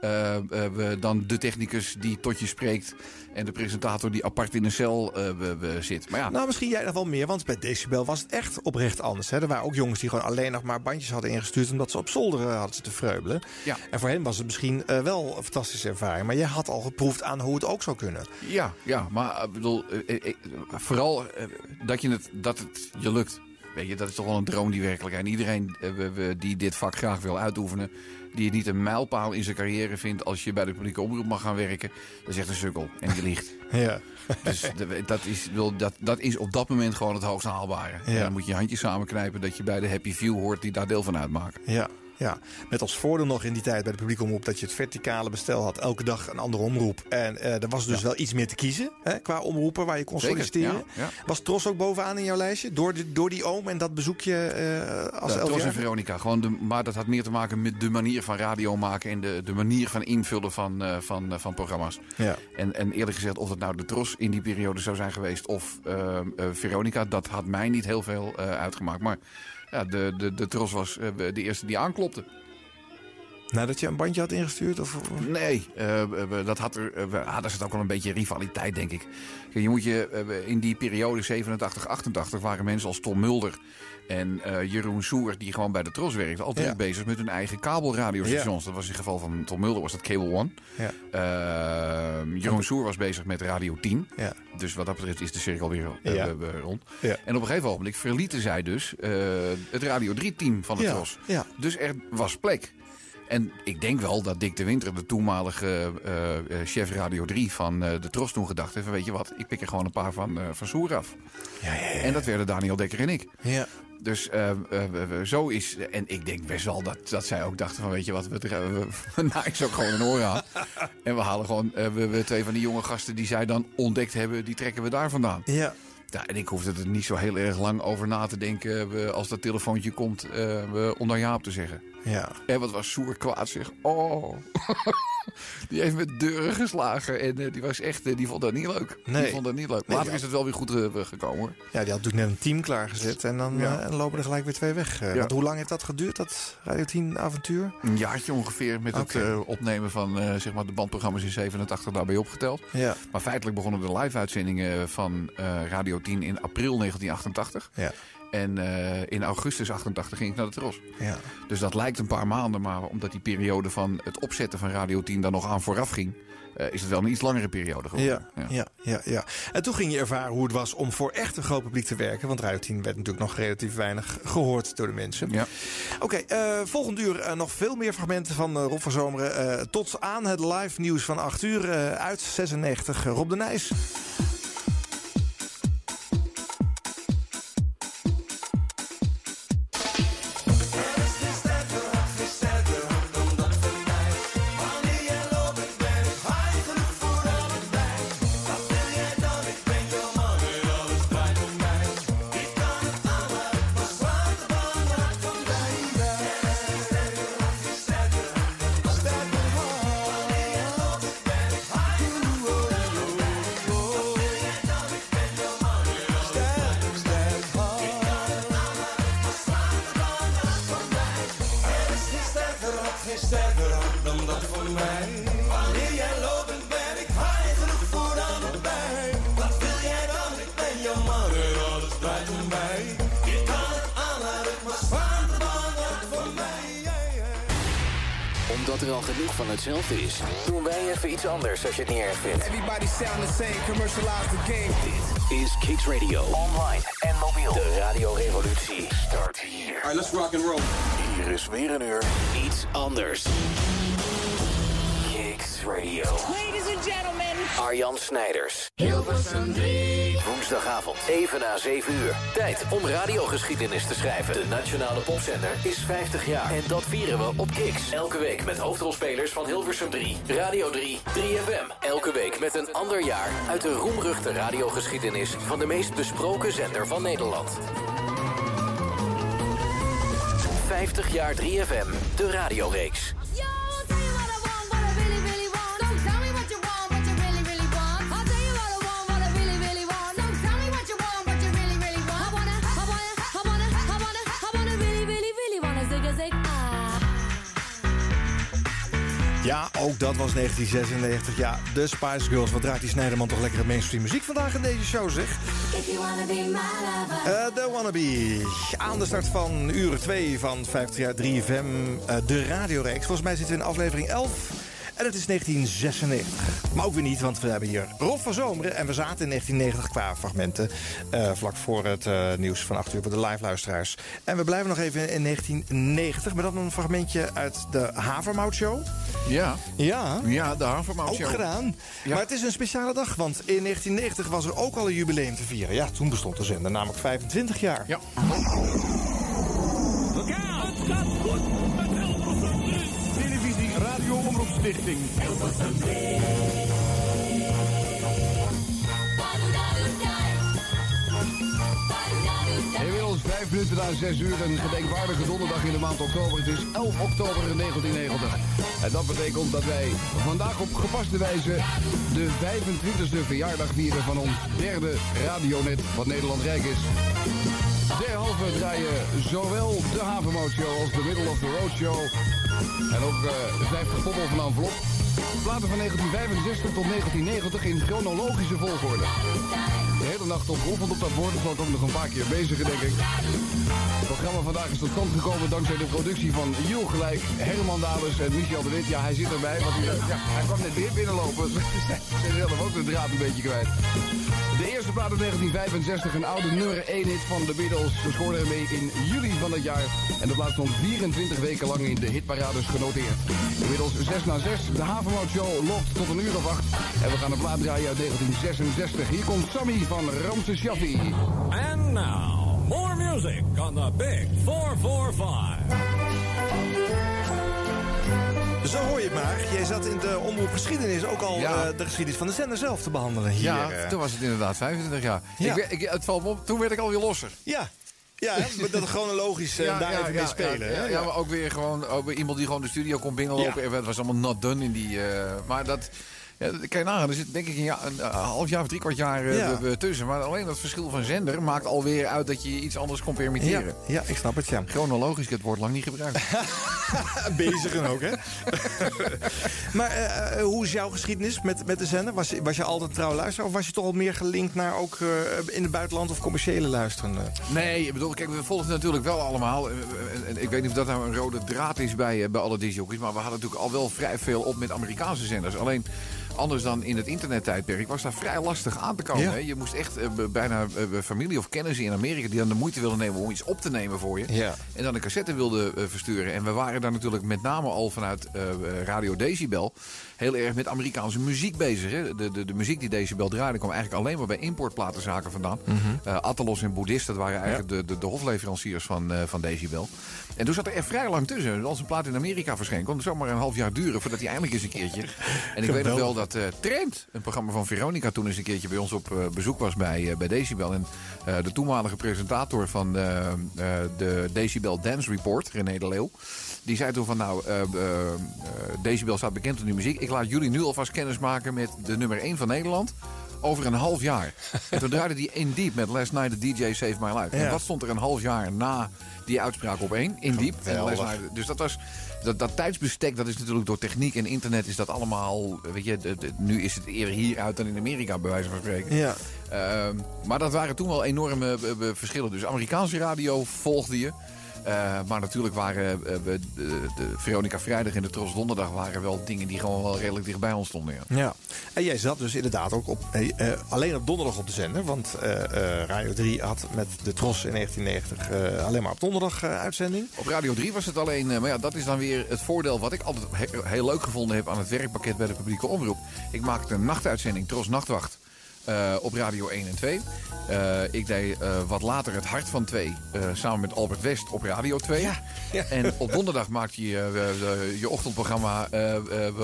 Eh, eh, we- dan de technicus die tot je spreekt. En de presentator die apart in een cel eh, we, we zit. Maar ja, Nou, misschien jij nog wel meer, want bij Decibel was het echt oprecht anders. Hè? Er waren ook jongens die gewoon alleen nog maar bandjes hadden ingestuurd... omdat ze op zolder hadden zitten vreubelen. Ja. En voor hen was het misschien wel een fantastische ervaring. Maar jij had al geproefd aan hoe het ook zou kunnen. Ja, ja, maar ik bedoel, vooral dat, je het, dat het je lukt. Weet je, dat is toch wel een droom die werkelijkheid. En iedereen eh, die dit vak graag wil uitoefenen, die het niet een mijlpaal in zijn carrière vindt als je bij de publieke omroep mag gaan werken, dat is echt een sukkel. En die liegt. Ja. Dus dat is, wil, dat, dat is op dat moment gewoon het hoogst haalbare. En Ja. dan moet je je handjes samenknijpen dat je bij de Happy View hoort die daar deel van uitmaken. Ja, ja. Met als voordeel nog in die tijd bij de publieke omroep... dat je het verticale bestel had. Elke dag een andere omroep. En eh, er was dus wel iets meer te kiezen hè, qua omroepen waar je kon Zeker, solliciteren. ja, ja. Was Tros ook bovenaan in jouw lijstje? Door, de, door die oom en dat bezoekje eh als Ja, Tros en? Veronica. Gewoon de, maar dat had meer te maken met de manier van radio maken en de, de manier van invullen van, eh, van, van programma's. Ja. En, en eerlijk gezegd, of het nou de Tros in die periode zou zijn geweest of Veronica, dat had mij niet heel veel uitgemaakt. Maar ja, de, de, de Tros was eh, de eerste die aanklopte. Nadat je een bandje had ingestuurd? Of, Nee, eh, dat had er, we- ah, daar zit ook wel een beetje rivaliteit, denk ik. Je moet je, eh, in die periode 87, 88 waren mensen als Tom Mulder en eh, Jeroen Soer, die gewoon bij de Tros werkten, altijd Ja. bezig met hun eigen kabelradiostations. Dat was in het geval van Tom Mulder was dat Cable One. Ja. Eh, Jeroen Soer was bezig met Radio 10. Ja. Dus wat dat betreft is de cirkel weer eh, Ja. rond. Ja. En op een gegeven moment verlieten zij dus eh, het Radio 3-team van de Tros. ja. Dus er was plek. En ik denk wel dat Dick de Winter, de toenmalige chef Radio 3 van de Tros, toen gedacht heeft: Weet je wat, ik pik er gewoon een paar van, eh van Soer af. Ja, ja, ja. En dat werden Daniel Dekker en ik. Dus eh, eh, zo is. En ik denk best wel dat, dat zij ook dachten: van weet je wat, we, we, we ze ook gewoon een oor aan. en we halen gewoon eh, we, we twee van die jonge gasten die zij dan ontdekt hebben, die trekken we daar vandaan. ja. Ja, en ik hoefde er niet zo heel erg lang over na te denken we- als dat telefoontje komt eh, we- om dan ja op te zeggen. ja. En wat was Soer kwaad zeg. Oh. Die heeft met deuren geslagen. En eh, die was echt, eh, die vond dat niet leuk. Nee. Die vond dat niet leuk. Later is het wel weer goed eh, gekomen hoor. Ja, die had natuurlijk net een team klaargezet. En dan Ja. eh, lopen er gelijk weer twee weg. Eh, Ja. want hoe lang heeft dat geduurd, dat Radio 10 avontuur? Een jaartje ongeveer met het eh, opnemen van eh, zeg maar de bandprogramma's in 87 daarbij opgeteld. Ja. Maar feitelijk begonnen de live-uitzendingen van eh, Radio 10 in april 1988. Ja. En eh, in augustus 88 ging ik naar de Tros. Ja. Dus dat lijkt een paar maanden, maar omdat die periode van het opzetten van Radio 10 daar nog aan vooraf ging, eh, is het wel een iets langere periode geworden. Ja, ja, ja, ja. En toen ging je ervaren hoe het was om voor echt een groot publiek te werken. Want Radio 10 werd natuurlijk nog relatief weinig gehoord door de mensen. Ja. Oké, eh, volgend uur nog veel meer fragmenten van Rob van Zomeren. Tot aan het live nieuws van 8 uur uit 96. Rob de Nijs. Hetzelfde is, doen wij even iets anders als je het niet erg vindt. Everybody sound the same, commercialize the game. Dit is Kicks Radio. Online en mobiel. De radiorevolutie start hier. Alright, let's rock and roll. Hier is weer een uur iets anders. Kicks Radio. Ladies and gentlemen. Arjan Snijders. Hilversum 3. Woensdagavond, even na 7 uur. Tijd om radiogeschiedenis te schrijven. De Nationale Popzender is 50 jaar. En dat vieren we op Kicks. Elke week met hoofdrolspelers van Hilversum 3, Radio 3, 3FM. Elke week met een ander jaar uit de roemruchte radiogeschiedenis... van de meest besproken zender van Nederland. 50 jaar 3FM, de radioreeks. Ja, ook dat was 1996. Ja, de Spice Girls. Wat draait die Snijderman toch lekkere mainstream muziek vandaag in deze show, zeg. Eh de Wannabe. Aan de start van uur 2 van 50 jaar 3FM, eh, de radioreeks. Volgens mij zitten we in aflevering 11. En het is 1996. Maar ook weer niet, want we hebben hier Rob van Zomeren. En we zaten in 1990 qua fragmenten. eh, vlak voor het eh, nieuws van 8 uur voor de live-luisteraars. En we blijven nog even in 1990. Met dan een fragmentje uit de Havermout Show. Ja. Ja. Ja, de Havermout Ook gedaan. Ja. Maar het is een speciale dag, want in 1990 was er ook al een jubileum te vieren. Ja, toen bestond de zender, namelijk 25 jaar. Ja. Omroepstichting. Inmiddels vijf minuten na zes uur een gedenkwaardige donderdag in de maand oktober. Het is 11 oktober 1990. En dat betekent dat wij vandaag op gepaste wijze de 25e verjaardag vieren van ons derde radionet wat Nederland rijk is. Derhalve draaien zowel de Havermout Show als de Middle of the Road Show. En ook eh 50 poppel van envelop. Platen van 1965 tot 1990 in chronologische volgorde. De hele nacht op dat woord, dus ik ook nog een paar keer bezig, denk ik. Het programma vandaag is tot stand gekomen dankzij de productie van Jules Gelijk, Herman Dalens en Michel de Wit. Ja, hij zit erbij, want hij, ja, hij kwam net weer binnenlopen. Ze zijn zelf ook de draad een beetje kwijt. De eerste plaat in 1965, een oude nummer 1 hit van de Beatles. We scoorden ermee in juli van het jaar. En de plaat stond 24 weken lang in de hitparades genoteerd. Inmiddels 6 na 6. De Havermout Show loopt tot een uur of 8. En we gaan een plaat draaien uit 1966. Hier komt Sammy van Ramses Shaffi. And now, more music on the Big 445. Zo hoor je het maar. Jij zat in de omroep geschiedenis ook al Ja. eh, de geschiedenis van de zender zelf te behandelen hier. Ja, eh. toen was het inderdaad 25 jaar. Ja. Ik, ik, het valt me op, toen werd ik alweer losser. Ja. Ja, dat chronologisch uh, daar even mee spelen. Ja, ja, maar ook weer gewoon ook weer iemand die gewoon de studio kon binnenlopen. Ja. En het was allemaal not done in die... Uh, maar dat... Ja, je nagaan, er zit denk ik een, een uh, half jaar of drie kwart jaar uh, Ja. tussen. Maar alleen dat verschil van zender maakt alweer uit dat je iets anders kon permitteren. Ja, ja, ik snap het, ja. Chronologisch, het woord lang niet gebruikt. Bezigen ook, hè? maar eh, hoe is jouw geschiedenis met, met de zender? Was, je- was je altijd trouw luisteraar? Of was je toch al meer gelinkt naar ook eh, in het buitenland of commerciële luisteren? Nee, ik bedoel, kijk, we volgen het natuurlijk wel allemaal. Eh, en- Ik weet niet of dat nou een rode draad is bij, eh, bij alle disjockeys. Maar we hadden natuurlijk al wel vrij veel op met Amerikaanse zenders. Alleen anders dan in het internettijdperk was daar vrij lastig aan te komen. Ja. Hè? Je moest echt eh, bijna eh, familie of kennissen in Amerika... die dan de moeite wilden nemen om iets op te nemen voor je. Ja. En dan een cassette wilden eh, versturen. En we waren daar natuurlijk met name al vanuit Radio Decibel... heel erg met Amerikaanse muziek bezig. Hè? De, de, de muziek die Decibel draaide kwam eigenlijk alleen maar bij importplatenzaken vandaan. Atalos en Boeddhist, dat waren eigenlijk de, de, de hofleveranciers van, van Decibel. En toen zat er vrij lang tussen. Als een plaat in Amerika verscheen, kon het zomaar een half jaar duren... voordat hij eindelijk eens een keertje... En ik weet nog wel dat eh Trend, een programma van Veronica... toen eens een keertje bij ons op eh, bezoek was bij, eh, bij Decibel. En de toenmalige presentator van de Decibel Dance Report, René de Leeuw... die zei toen van nou, Decibel staat bekend om die muziek. Ik laat jullie nu alvast kennis maken met de nummer 1 van Nederland... over een half jaar. en toen draaide die In Deep met Last Night the DJ Saved My Life. En wat stond er een half jaar na die uitspraak op één? In. Night dus dat was. Dat, dat tijdsbestek, dat is natuurlijk door techniek en internet is dat allemaal. Weet je, de- de- nu is het eerder hier uit dan in Amerika, bij wijze van spreken. Ja. Ehm, maar dat waren toen wel enorme eh, eh, verschillen. Dus Amerikaanse radio volgde je. Eh, maar natuurlijk waren we- de, de Veronica Vrijdag en de Tros Donderdag waren wel dingen die gewoon wel redelijk dichtbij ons stonden. Ja. Ja, en jij zat dus inderdaad ook op, alleen op donderdag op de zender. Want Radio 3 had met de Tros in 1990 eh, alleen maar op donderdag uitzending. Op Radio 3 was het alleen, maar ja, dat is dan weer het voordeel wat ik altijd he- heel leuk gevonden heb aan het werkpakket bij de publieke omroep. Ik maakte een nachtuitzending, Tros Nachtwacht, eh, op Radio 1 en 2. Eh, ik deed eh, wat later het Hart van 2 eh, samen met Albert West op Radio 2. En op donderdag maakte je je ochtendprogramma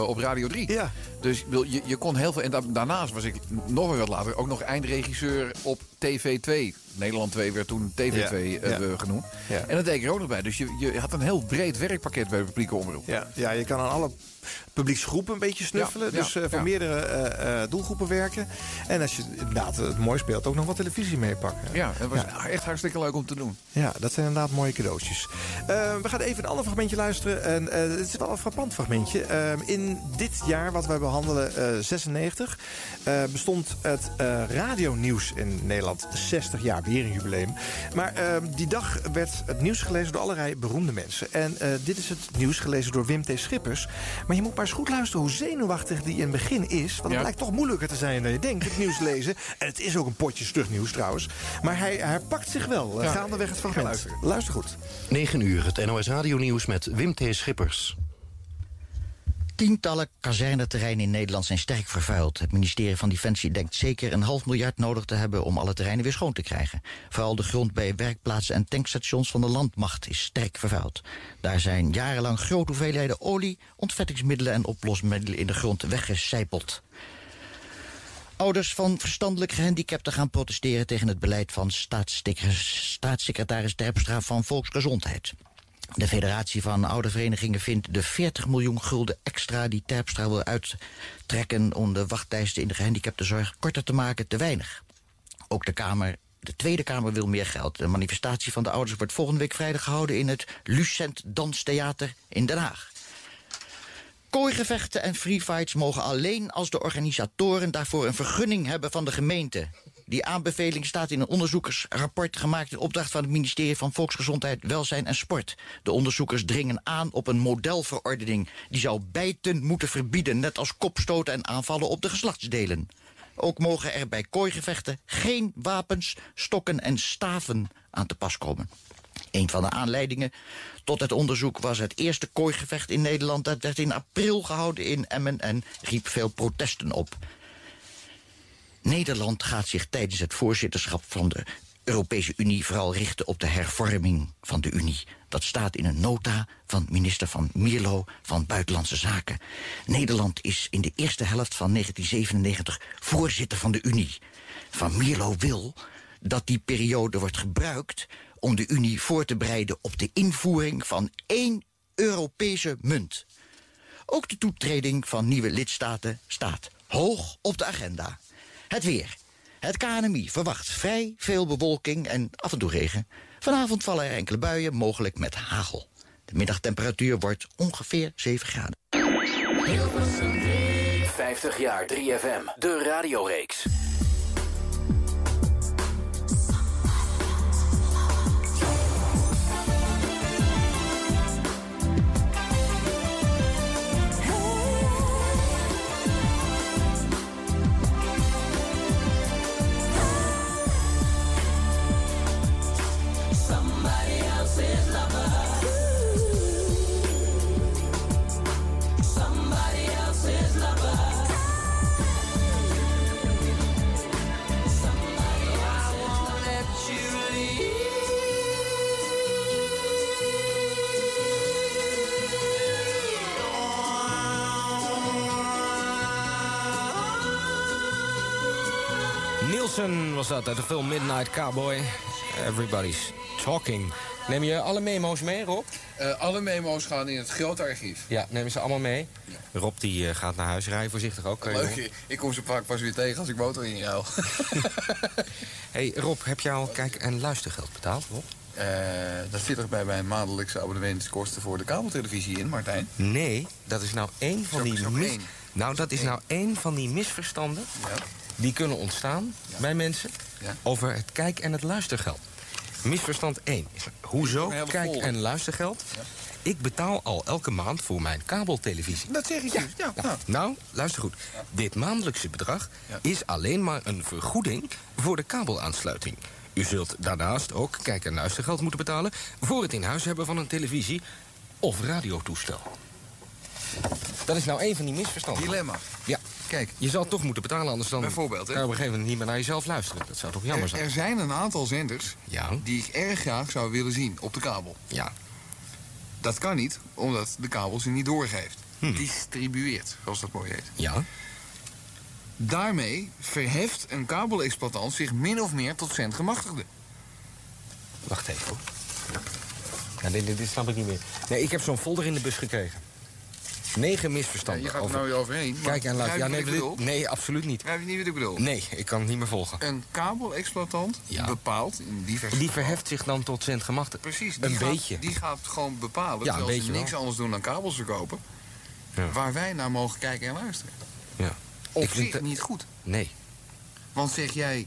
op Radio 3. Ja. Dus wil- je, je kon heel veel. En da- daarnaast was ik nog weer wat later ook nog eindregisseur op TV2. Nederland 2 werd toen TV2 Ja, eh, ja. genoemd. Ja. En dat deed ik er ook nog bij. Dus je, je had een heel breed werkpakket bij de publieke omroep. Ja, ja, je kan aan alle publieksgroepen een beetje snuffelen. Dus eh, voor meerdere eh, eh, doelgroepen werken. En als je inderdaad het mooi speelt, ook nog wat televisie meepakken. Ja, het was echt hartstikke leuk om te doen. Ja, dat zijn inderdaad mooie cadeautjes. We gaan even een ander fragmentje luisteren. En, het is wel een frappant fragmentje. Eh, in dit jaar, wat wij behandelen, eh 96, eh, bestond het eh radionieuws in Nederland 60 jaar. Weer een jubileum. Maar eh, die dag werd het nieuws gelezen door allerlei beroemde mensen. En dit is het nieuws gelezen door Wim T. Schippers. Maar je moet maar eens goed luisteren hoe zenuwachtig die in het begin is. Want het Ja. lijkt toch moeilijker te zijn dan je denkt, het nieuws lezen. En het is ook een potje stug nieuws trouwens. Maar hij, hij pakt zich wel, eh, Ja, gaandeweg het ga fragment. luisteren. Luister goed. 9 uur, het NOS Radio Nieuws met Wim T. Schippers. Tientallen kazerneterreinen in Nederland zijn sterk vervuild. Het ministerie van Defensie denkt zeker een half miljard nodig te hebben om alle terreinen weer schoon te krijgen. Vooral de grond bij werkplaatsen en tankstations van de landmacht is sterk vervuild. Daar zijn jarenlang grote hoeveelheden olie, ontvettingsmiddelen en oplosmiddelen in de grond weggecijpeld. Ouders van verstandelijk gehandicapten gaan protesteren tegen het beleid van staatssecretaris, Terpstra van Volksgezondheid. De federatie van ouderverenigingen vindt de 40 miljoen gulden extra die Terpstra wil uittrekken om de wachtlijsten in de gehandicaptenzorg korter te maken te weinig. Ook de Kamer, de Tweede Kamer wil meer geld. De manifestatie van de ouders wordt volgende week vrijdag gehouden in het Lucent Danstheater in Den Haag. Kooigevechten en freefights mogen alleen als de organisatoren daarvoor een vergunning hebben van de gemeente. Die aanbeveling staat in een onderzoekersrapport gemaakt in opdracht van het ministerie van Volksgezondheid, Welzijn en Sport. De onderzoekers dringen aan op een modelverordening die zou bijten moeten verbieden, net als kopstoten en aanvallen op de geslachtsdelen. Ook mogen er bij kooigevechten geen wapens, stokken en staven aan te pas komen. Een van de aanleidingen tot het onderzoek was het eerste kooigevecht in Nederland. Dat werd in april gehouden in Emmen en riep veel protesten op. Nederland gaat zich tijdens het voorzitterschap van de Europese Unie vooral richten op de hervorming van de Unie. Dat staat in een nota van minister van Mierlo van Buitenlandse Zaken. Nederland is in de eerste helft van 1997 voorzitter van de Unie. Van Mierlo wil dat die periode wordt gebruikt om de Unie voor te bereiden op de invoering van één Europese munt. Ook de toetreding van nieuwe lidstaten staat hoog op de agenda. Het weer. Het KNMI verwacht vrij veel bewolking en af en toe regen. Vanavond vallen er enkele buien, mogelijk met hagel. De middagtemperatuur wordt ongeveer 7 graden. 50 jaar 3FM, de radioreeks. Nielsen was dat uit de film Midnight Cowboy. Everybody's talking. Neem je alle memo's mee, Rob? Eh, alle memo's gaan in het grote archief. Ja, neem ze allemaal mee. Rob die eh, gaat naar huis, rij voorzichtig ook. Leuk, ik kom ze vaak pas weer tegen als ik motor inruil. hey, Rob, heb jij al kijk- en luistergeld betaald, Rob? Eh, dat zit er bij mijn maandelijkse abonnementskosten voor de kabeltelevisie in, Martijn. Nee, dat is nou één van Zo- die zo mis... één. Nou, dat is nou één van die misverstanden die kunnen ontstaan bij mensen over het kijk- en het luistergeld. Misverstand 1 is hoezo kijk- en luistergeld? Ik betaal al elke maand voor mijn kabeltelevisie. Dat zeg ik. Ja, Ja. nou. Nou, luister goed. Dit maandelijkse bedrag is alleen maar een vergoeding voor de kabelaansluiting. U zult daarnaast ook kijk- en luistergeld moeten betalen... voor het in huis hebben van een televisie of radiotoestel. Dat is nou een van die misverstanden. Dilemma. Ja. Kijk. Je zal toch moeten betalen, anders dan Bijvoorbeeld, hè? kan je op een gegeven moment niet meer naar jezelf luisteren. Dat zou toch jammer Er, zijn? er zijn een aantal zenders Ja. die ik erg graag zou willen zien op de kabel. Ja. Dat kan niet, omdat de kabel ze niet doorgeeft. Hm. Distribueert, zoals dat mooi heet. Ja. Daarmee verheft een kabelexploitant zich min of meer tot zendgemachtigde. Wacht even hoor. Dit, dit, dit snap ik niet meer. Nee, ik heb zo'n folder in de bus gekregen. Negen misverstanden. Ja, je gaat er over... nou weer overheen, Kijk en luister. Ja, nee, dit- nee, absoluut niet. Begrijp je niet wat ik bedoel? Nee, ik kan het niet meer volgen. Een kabelexploitant Ja. bepaalt in diverse Die verheft zich dan tot zendgemachtigd. Precies, die Een gaat, beetje. Die gaat gewoon bepalen, Ja, terwijl ze niks wel. anders doen dan kabels verkopen... Ja. waar wij naar mogen kijken en luisteren. Ja. Op Ik vind zich het- niet goed. Nee. Want zeg jij,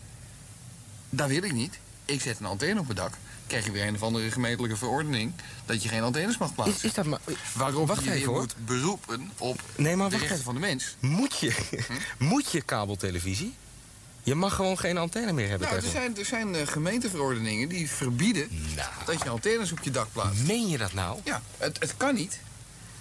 dat wil ik niet, ik zet een antenne op mijn dak... krijg je weer een of andere gemeentelijke verordening... dat je geen antennes mag plaatsen. Is, is dat maar... Waarop wacht je je even hoor. moet beroepen op Nee, maar de rechten even. van de mens. Moet je, moet je kabeltelevisie? Je mag gewoon geen antenne meer hebben Nou, er zijn, er zijn eh, gemeenteverordeningen die verbieden dat je antennes op je dak plaatst. Meen je dat nou? Ja, het, het kan niet.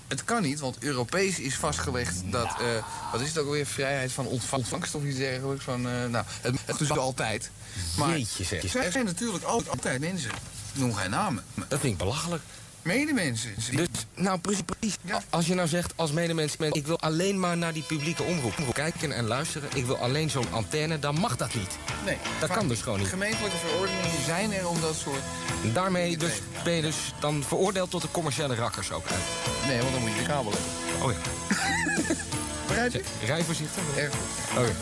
Het kan niet, want Europees is vastgelegd dat... eh, wat is het ook alweer? Vrijheid van ontva- ontvangst of iets dergelijks. Van, eh, nou, het, het is altijd. Maar Jeetje zeg. er zijn natuurlijk altijd, altijd mensen. Noem geen namen. Dat vind ik belachelijk. Medemensen. Dus, nou precies, precies. Als je nou zegt als medemens, men- ik wil alleen maar naar die publieke omroep kijken en luisteren. Ik wil alleen zo'n antenne, dan mag dat niet. Nee, Dat kan dus gewoon niet. Gemeentelijke verordeningen zijn er om dat soort... Daarmee dus, ben je dus dan veroordeeld tot de commerciële rakkers ook. Nee, want dan moet je de kabel hebben. Oh ja. Begrijp je? Rij voorzichtig. Erg goed. Oké.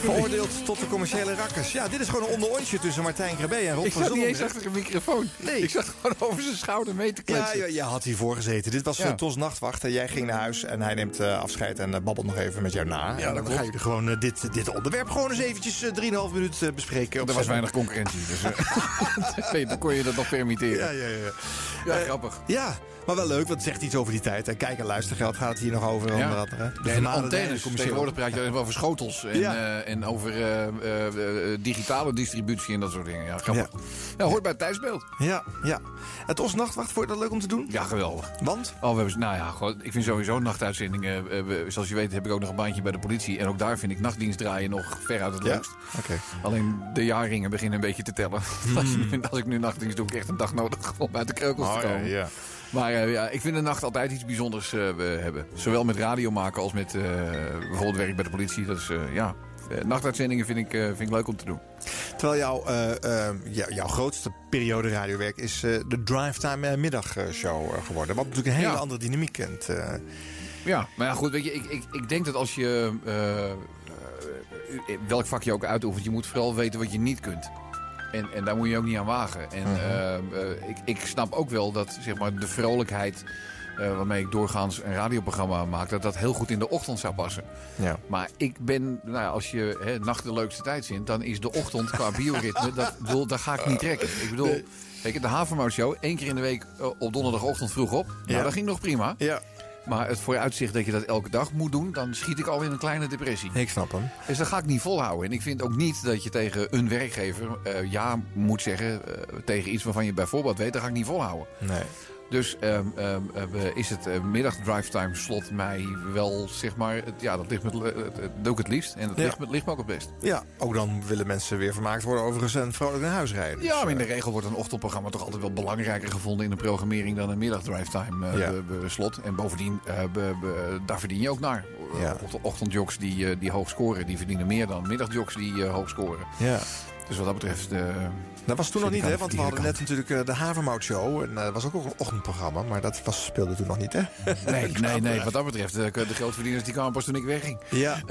Veroordeeld tot de commerciële rakkers. Ja, dit is gewoon een onderontje tussen Martijn Krabbe en Rob Ik van zat niet eens achter een microfoon. Nee. Ik zat gewoon over zijn schouder mee te Ja, kletsen. ja, jij had hiervoor gezeten. Dit was Ja. Tos Nachtwacht. En jij ging naar huis en hij neemt eh, afscheid en eh, babbelt nog even met jou na. en dan gaan jullie gewoon eh, dit, dit onderwerp gewoon eens eventjes eh, 3,5 minuut eh, bespreken. Er was weinig concurrentie, dus nee, dan kon je dat nog permitteren. Ja, ja, ja. Ja, grappig. Ja, maar wel leuk, want het zegt iets over die tijd. En kijk en luistergeld gaat het hier nog over. onder andere. De Ja, en antennes. Tegenwoordig praat je over schotels en, Ja. Eh, en over eh, eh, digitale distributie en dat soort dingen. Ja, grappig. Ja. hoort bij het tijdsbeeld. Ja, ja. Het Os Nachtwacht, vond je dat leuk om te doen? Ja, geweldig. Want? Oh, we hebben, nou ja, gewoon, ik vind sowieso nachtuitzendingen... zoals je weet heb ik ook nog een baantje bij de politie. En ook daar vind ik nachtdienst draaien nog veruit het Ja? leukst. Oké. Alleen de jaarringen beginnen een beetje te tellen. Als, je- als ik nu nachtdienst doe, heb ik echt een dag nodig om uit de kreukels Oh, te ja, komen. ja. Maar ja, ik vind de nacht altijd iets bijzonders hebben. Zowel met radio maken als met bijvoorbeeld werk bij de politie. Dat is, ja, nachtuitzendingen vind ik, eh, vind ik leuk om te doen. Terwijl jouw, eh, eh, jou- jouw grootste periode radiowerk is eh, de Drivetime eh, middagshow eh, geworden. Wat natuurlijk een hele Ja. andere dynamiek kent. eh. Ja, maar ja, goed, weet je, ik, ik, ik denk dat als je eh, eh, welk vak je ook uitoefent, je moet vooral weten wat je niet kunt. En, en daar moet je ook niet aan wagen. En Mhm. eh, eh, ik, ik snap ook wel dat zeg maar, de vrolijkheid eh, waarmee ik doorgaans een radioprogramma maak, dat dat heel goed in de ochtend zou passen. Ja. Maar ik ben, nou ja, als je hè, nacht de leukste tijd vindt, dan is de ochtend qua bioritme, dat, bedoel, daar ga ik niet trekken. Ik bedoel, Nee. je, de Havermout Show, één keer in de week eh, op donderdagochtend vroeg op. Nou, Ja. dat ging nog prima. Ja. Maar het vooruitzicht dat je dat elke dag moet doen, dan schiet ik al in een kleine depressie. Ik snap hem. Dus dat ga ik niet volhouden. En ik vind ook niet dat je tegen een werkgever eh, ja moet zeggen tegen iets waarvan je bijvoorbeeld weet, dat ga ik niet volhouden. Nee. Dus eh, is het uh, middag drivetime slot mij wel, zeg maar, het, ja, dat ligt me, het, het, het liefst. En dat Ja. ligt, me, ligt me ook het best. Ja, ook dan willen mensen weer vermaakt worden overigens en vrolijk naar huis rijden. Ja, Dus, maar in de eh, regel wordt een ochtendprogramma toch altijd wel belangrijker gevonden in de programmering dan een middag drivetime eh, Ja. slot. En bovendien, eh, be- be- daar verdien je ook naar. Ja. Ocht- Ochtendjocks die, eh, die hoog scoren, die verdienen meer dan middagjocks die eh, hoog scoren. Ja. Dus wat dat betreft... eh, Dat was toen nog niet, hè? Want we hadden net natuurlijk eh, de Havermout Show. En eh, dat was ook een ochtendprogramma, maar dat was, speelde toen nog niet, hè? Nee, nee, nee. Wat dat betreft, eh, de grootverdieners die kwamen pas toen ik wegging. Ja.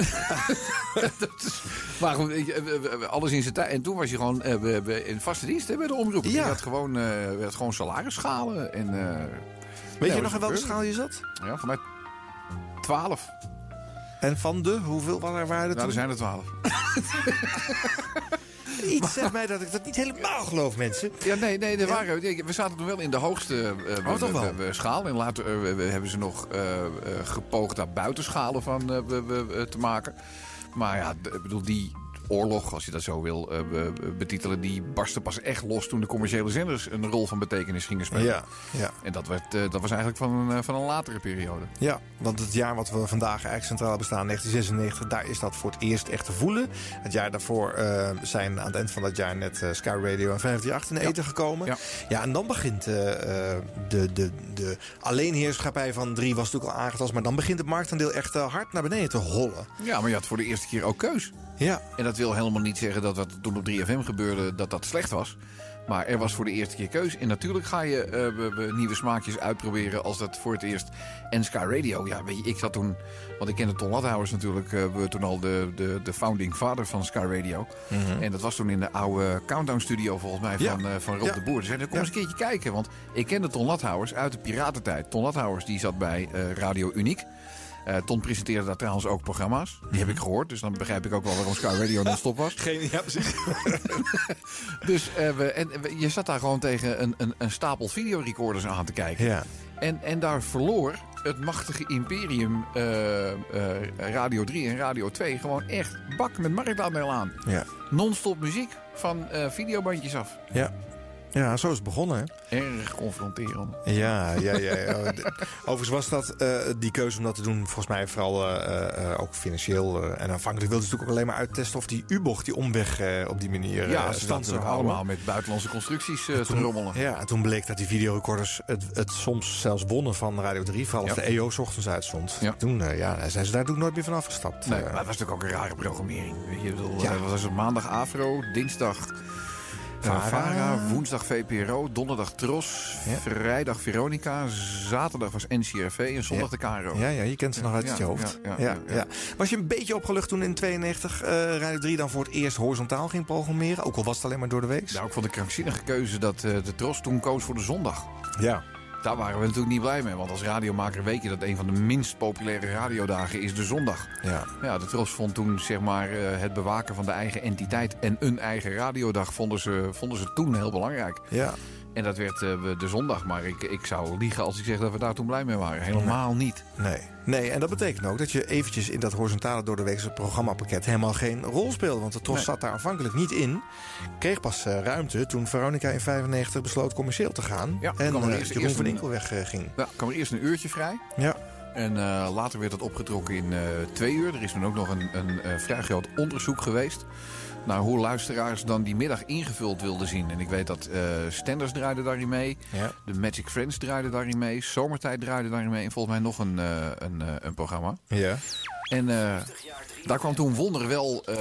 Dat is- maar goed, eh, alles in zijn tijd. En toen was je gewoon eh, in vaste dienst hè, bij de omroep. Ja. Je had gewoon, eh, had gewoon salarisschalen. En, eh, Weet ja, je nog in welke schaal je zat? Ja, voor mij 12. En van de, hoeveel waren er waren er Nou, er zijn er 12. Iets zegt mij dat ik dat niet helemaal geloof, mensen. Ja, nee, nee, er waren, we zaten toen wel in de hoogste eh, Oh, wel? schaal. En later we- we- hebben ze nog eh, gepoogd daar buitenschalen van we- we- we te maken. Maar ja, ik bedoel, die oorlog, als je dat zo wil eh, be- be- betitelen... die barstte pas echt los toen de commerciële zenders een rol van betekenis gingen spelen. Ja, ja. En dat, werd, eh, dat was eigenlijk van een, eh, van een latere periode. Ja, want het jaar wat we vandaag eigenlijk centraal bestaan, 1996, daar is dat voor het eerst echt te voelen. Het jaar daarvoor zijn aan het eind van dat jaar net Sky Radio en 538 in de eten gekomen. Ja. Ja. en dan begint eh, de, de, de alleenheerschappij van drie was natuurlijk al aangetast, maar dan begint het marktaandeel echt hard naar beneden te hollen. Ja, maar je had voor de eerste keer ook keus. Ja. En dat wil helemaal niet zeggen dat wat toen op 3FM gebeurde, dat dat slecht was. Maar er was voor de eerste keer keus. En natuurlijk ga je eh, we- we nieuwe smaakjes uitproberen als dat voor het eerst. En Sky Radio, ja, weet je, ik zat toen... Want ik kende Ton Lathouwers natuurlijk, we toen al de, de, de founding father van Sky Radio. Mhm. En dat was toen in de oude Countdown Studio volgens mij Ja. van, eh, van Rob Ja. de Boer. Dus zei, kom Ja. eens een keertje kijken. Want ik kende Ton Lathouwers uit de piratentijd. Ton Lathouwers die zat bij Radio Uniek. Eh, Ton presenteerde daar trouwens ook programma's. Die heb ik gehoord, dus dan begrijp ik ook wel waarom Sky Radio non-stop was. Geen, ja, precies. Dus eh, we, en, we- je zat daar gewoon tegen een, een, een stapel videorecorders aan te kijken. Ja. En, en daar verloor het machtige imperium eh, Radio 3 en Radio 2 gewoon echt bak met marktaandeel aan. Ja. Non-stop muziek van videobandjes af. Ja. Ja, zo is het begonnen, hè? Erg confronterend. Ja, ja, ja. ja. Overigens was dat eh, die keuze om dat te doen, volgens mij vooral eh, eh, ook financieel. en aanvankelijk wilden ze natuurlijk ook alleen maar uittesten of die U-bocht, die omweg op die manier ja, ze houden. allemaal met buitenlandse constructies eh, te Toen- rommelen. Ja, en toen bleek dat die videorecorders het, het soms zelfs wonnen van Radio 3. Vooral als Ja. de EO ochtends uitstond. Toen eh, ja, zijn ze daar natuurlijk nooit meer van afgestapt. Nee, maar het was natuurlijk ook een rare programmering. Weet je, bedoel, Ja. was het? Maandag Afro, dinsdag Vara. Woensdag VPRO, donderdag Tros, vrijdag Veronica, zaterdag was NCRV en zondag de KRO. Ja, ja, je kent ze nog uit je hoofd. ja, Ja. Was je een beetje opgelucht toen in 92 eh Radio 3 dan voor het eerst horizontaal ging programmeren? Ook al was het alleen maar door de week? Nou, ik vond de krankzinnige keuze dat eh, de Tros toen koos voor de zondag. Ja. Daar waren we natuurlijk niet blij mee, want als radiomaker weet je dat een van de minst populaire radiodagen is de zondag. Ja. Ja, de Tros vond toen zeg maar eh, het bewaken van de eigen entiteit en een eigen radiodag vonden ze, vonden ze toen heel belangrijk. Ja. En dat werd eh, de zondag, maar ik, ik zou liegen als ik zeg dat we daar toen blij mee waren. Helemaal niet. Nee. nee, en dat betekent ook dat je eventjes in dat horizontale doordeweekse programmapakket helemaal geen rol speelde. Want de Tros Nee. zat daar aanvankelijk niet in. Kreeg pas eh, ruimte toen Veronica in 95 besloot commercieel te gaan. Ja, en kwam er eh, eerst- Jeroen van Inkel wegging. Ja, kwam er eerst een uurtje vrij. Ja. En later werd dat opgetrokken in twee uur. Er is toen ook nog een, een eh, vrij groot onderzoek geweest. Naar hoe luisteraars dan die middag ingevuld wilden zien. En ik weet dat eh Stenders draaide daarin mee. Ja. De Magic Friends draaide daarin mee. Zomertijd draaide daarin mee. En volgens mij nog een, eh, een, eh, een programma. Ja. En eh, daar kwam toen wonder wel eh,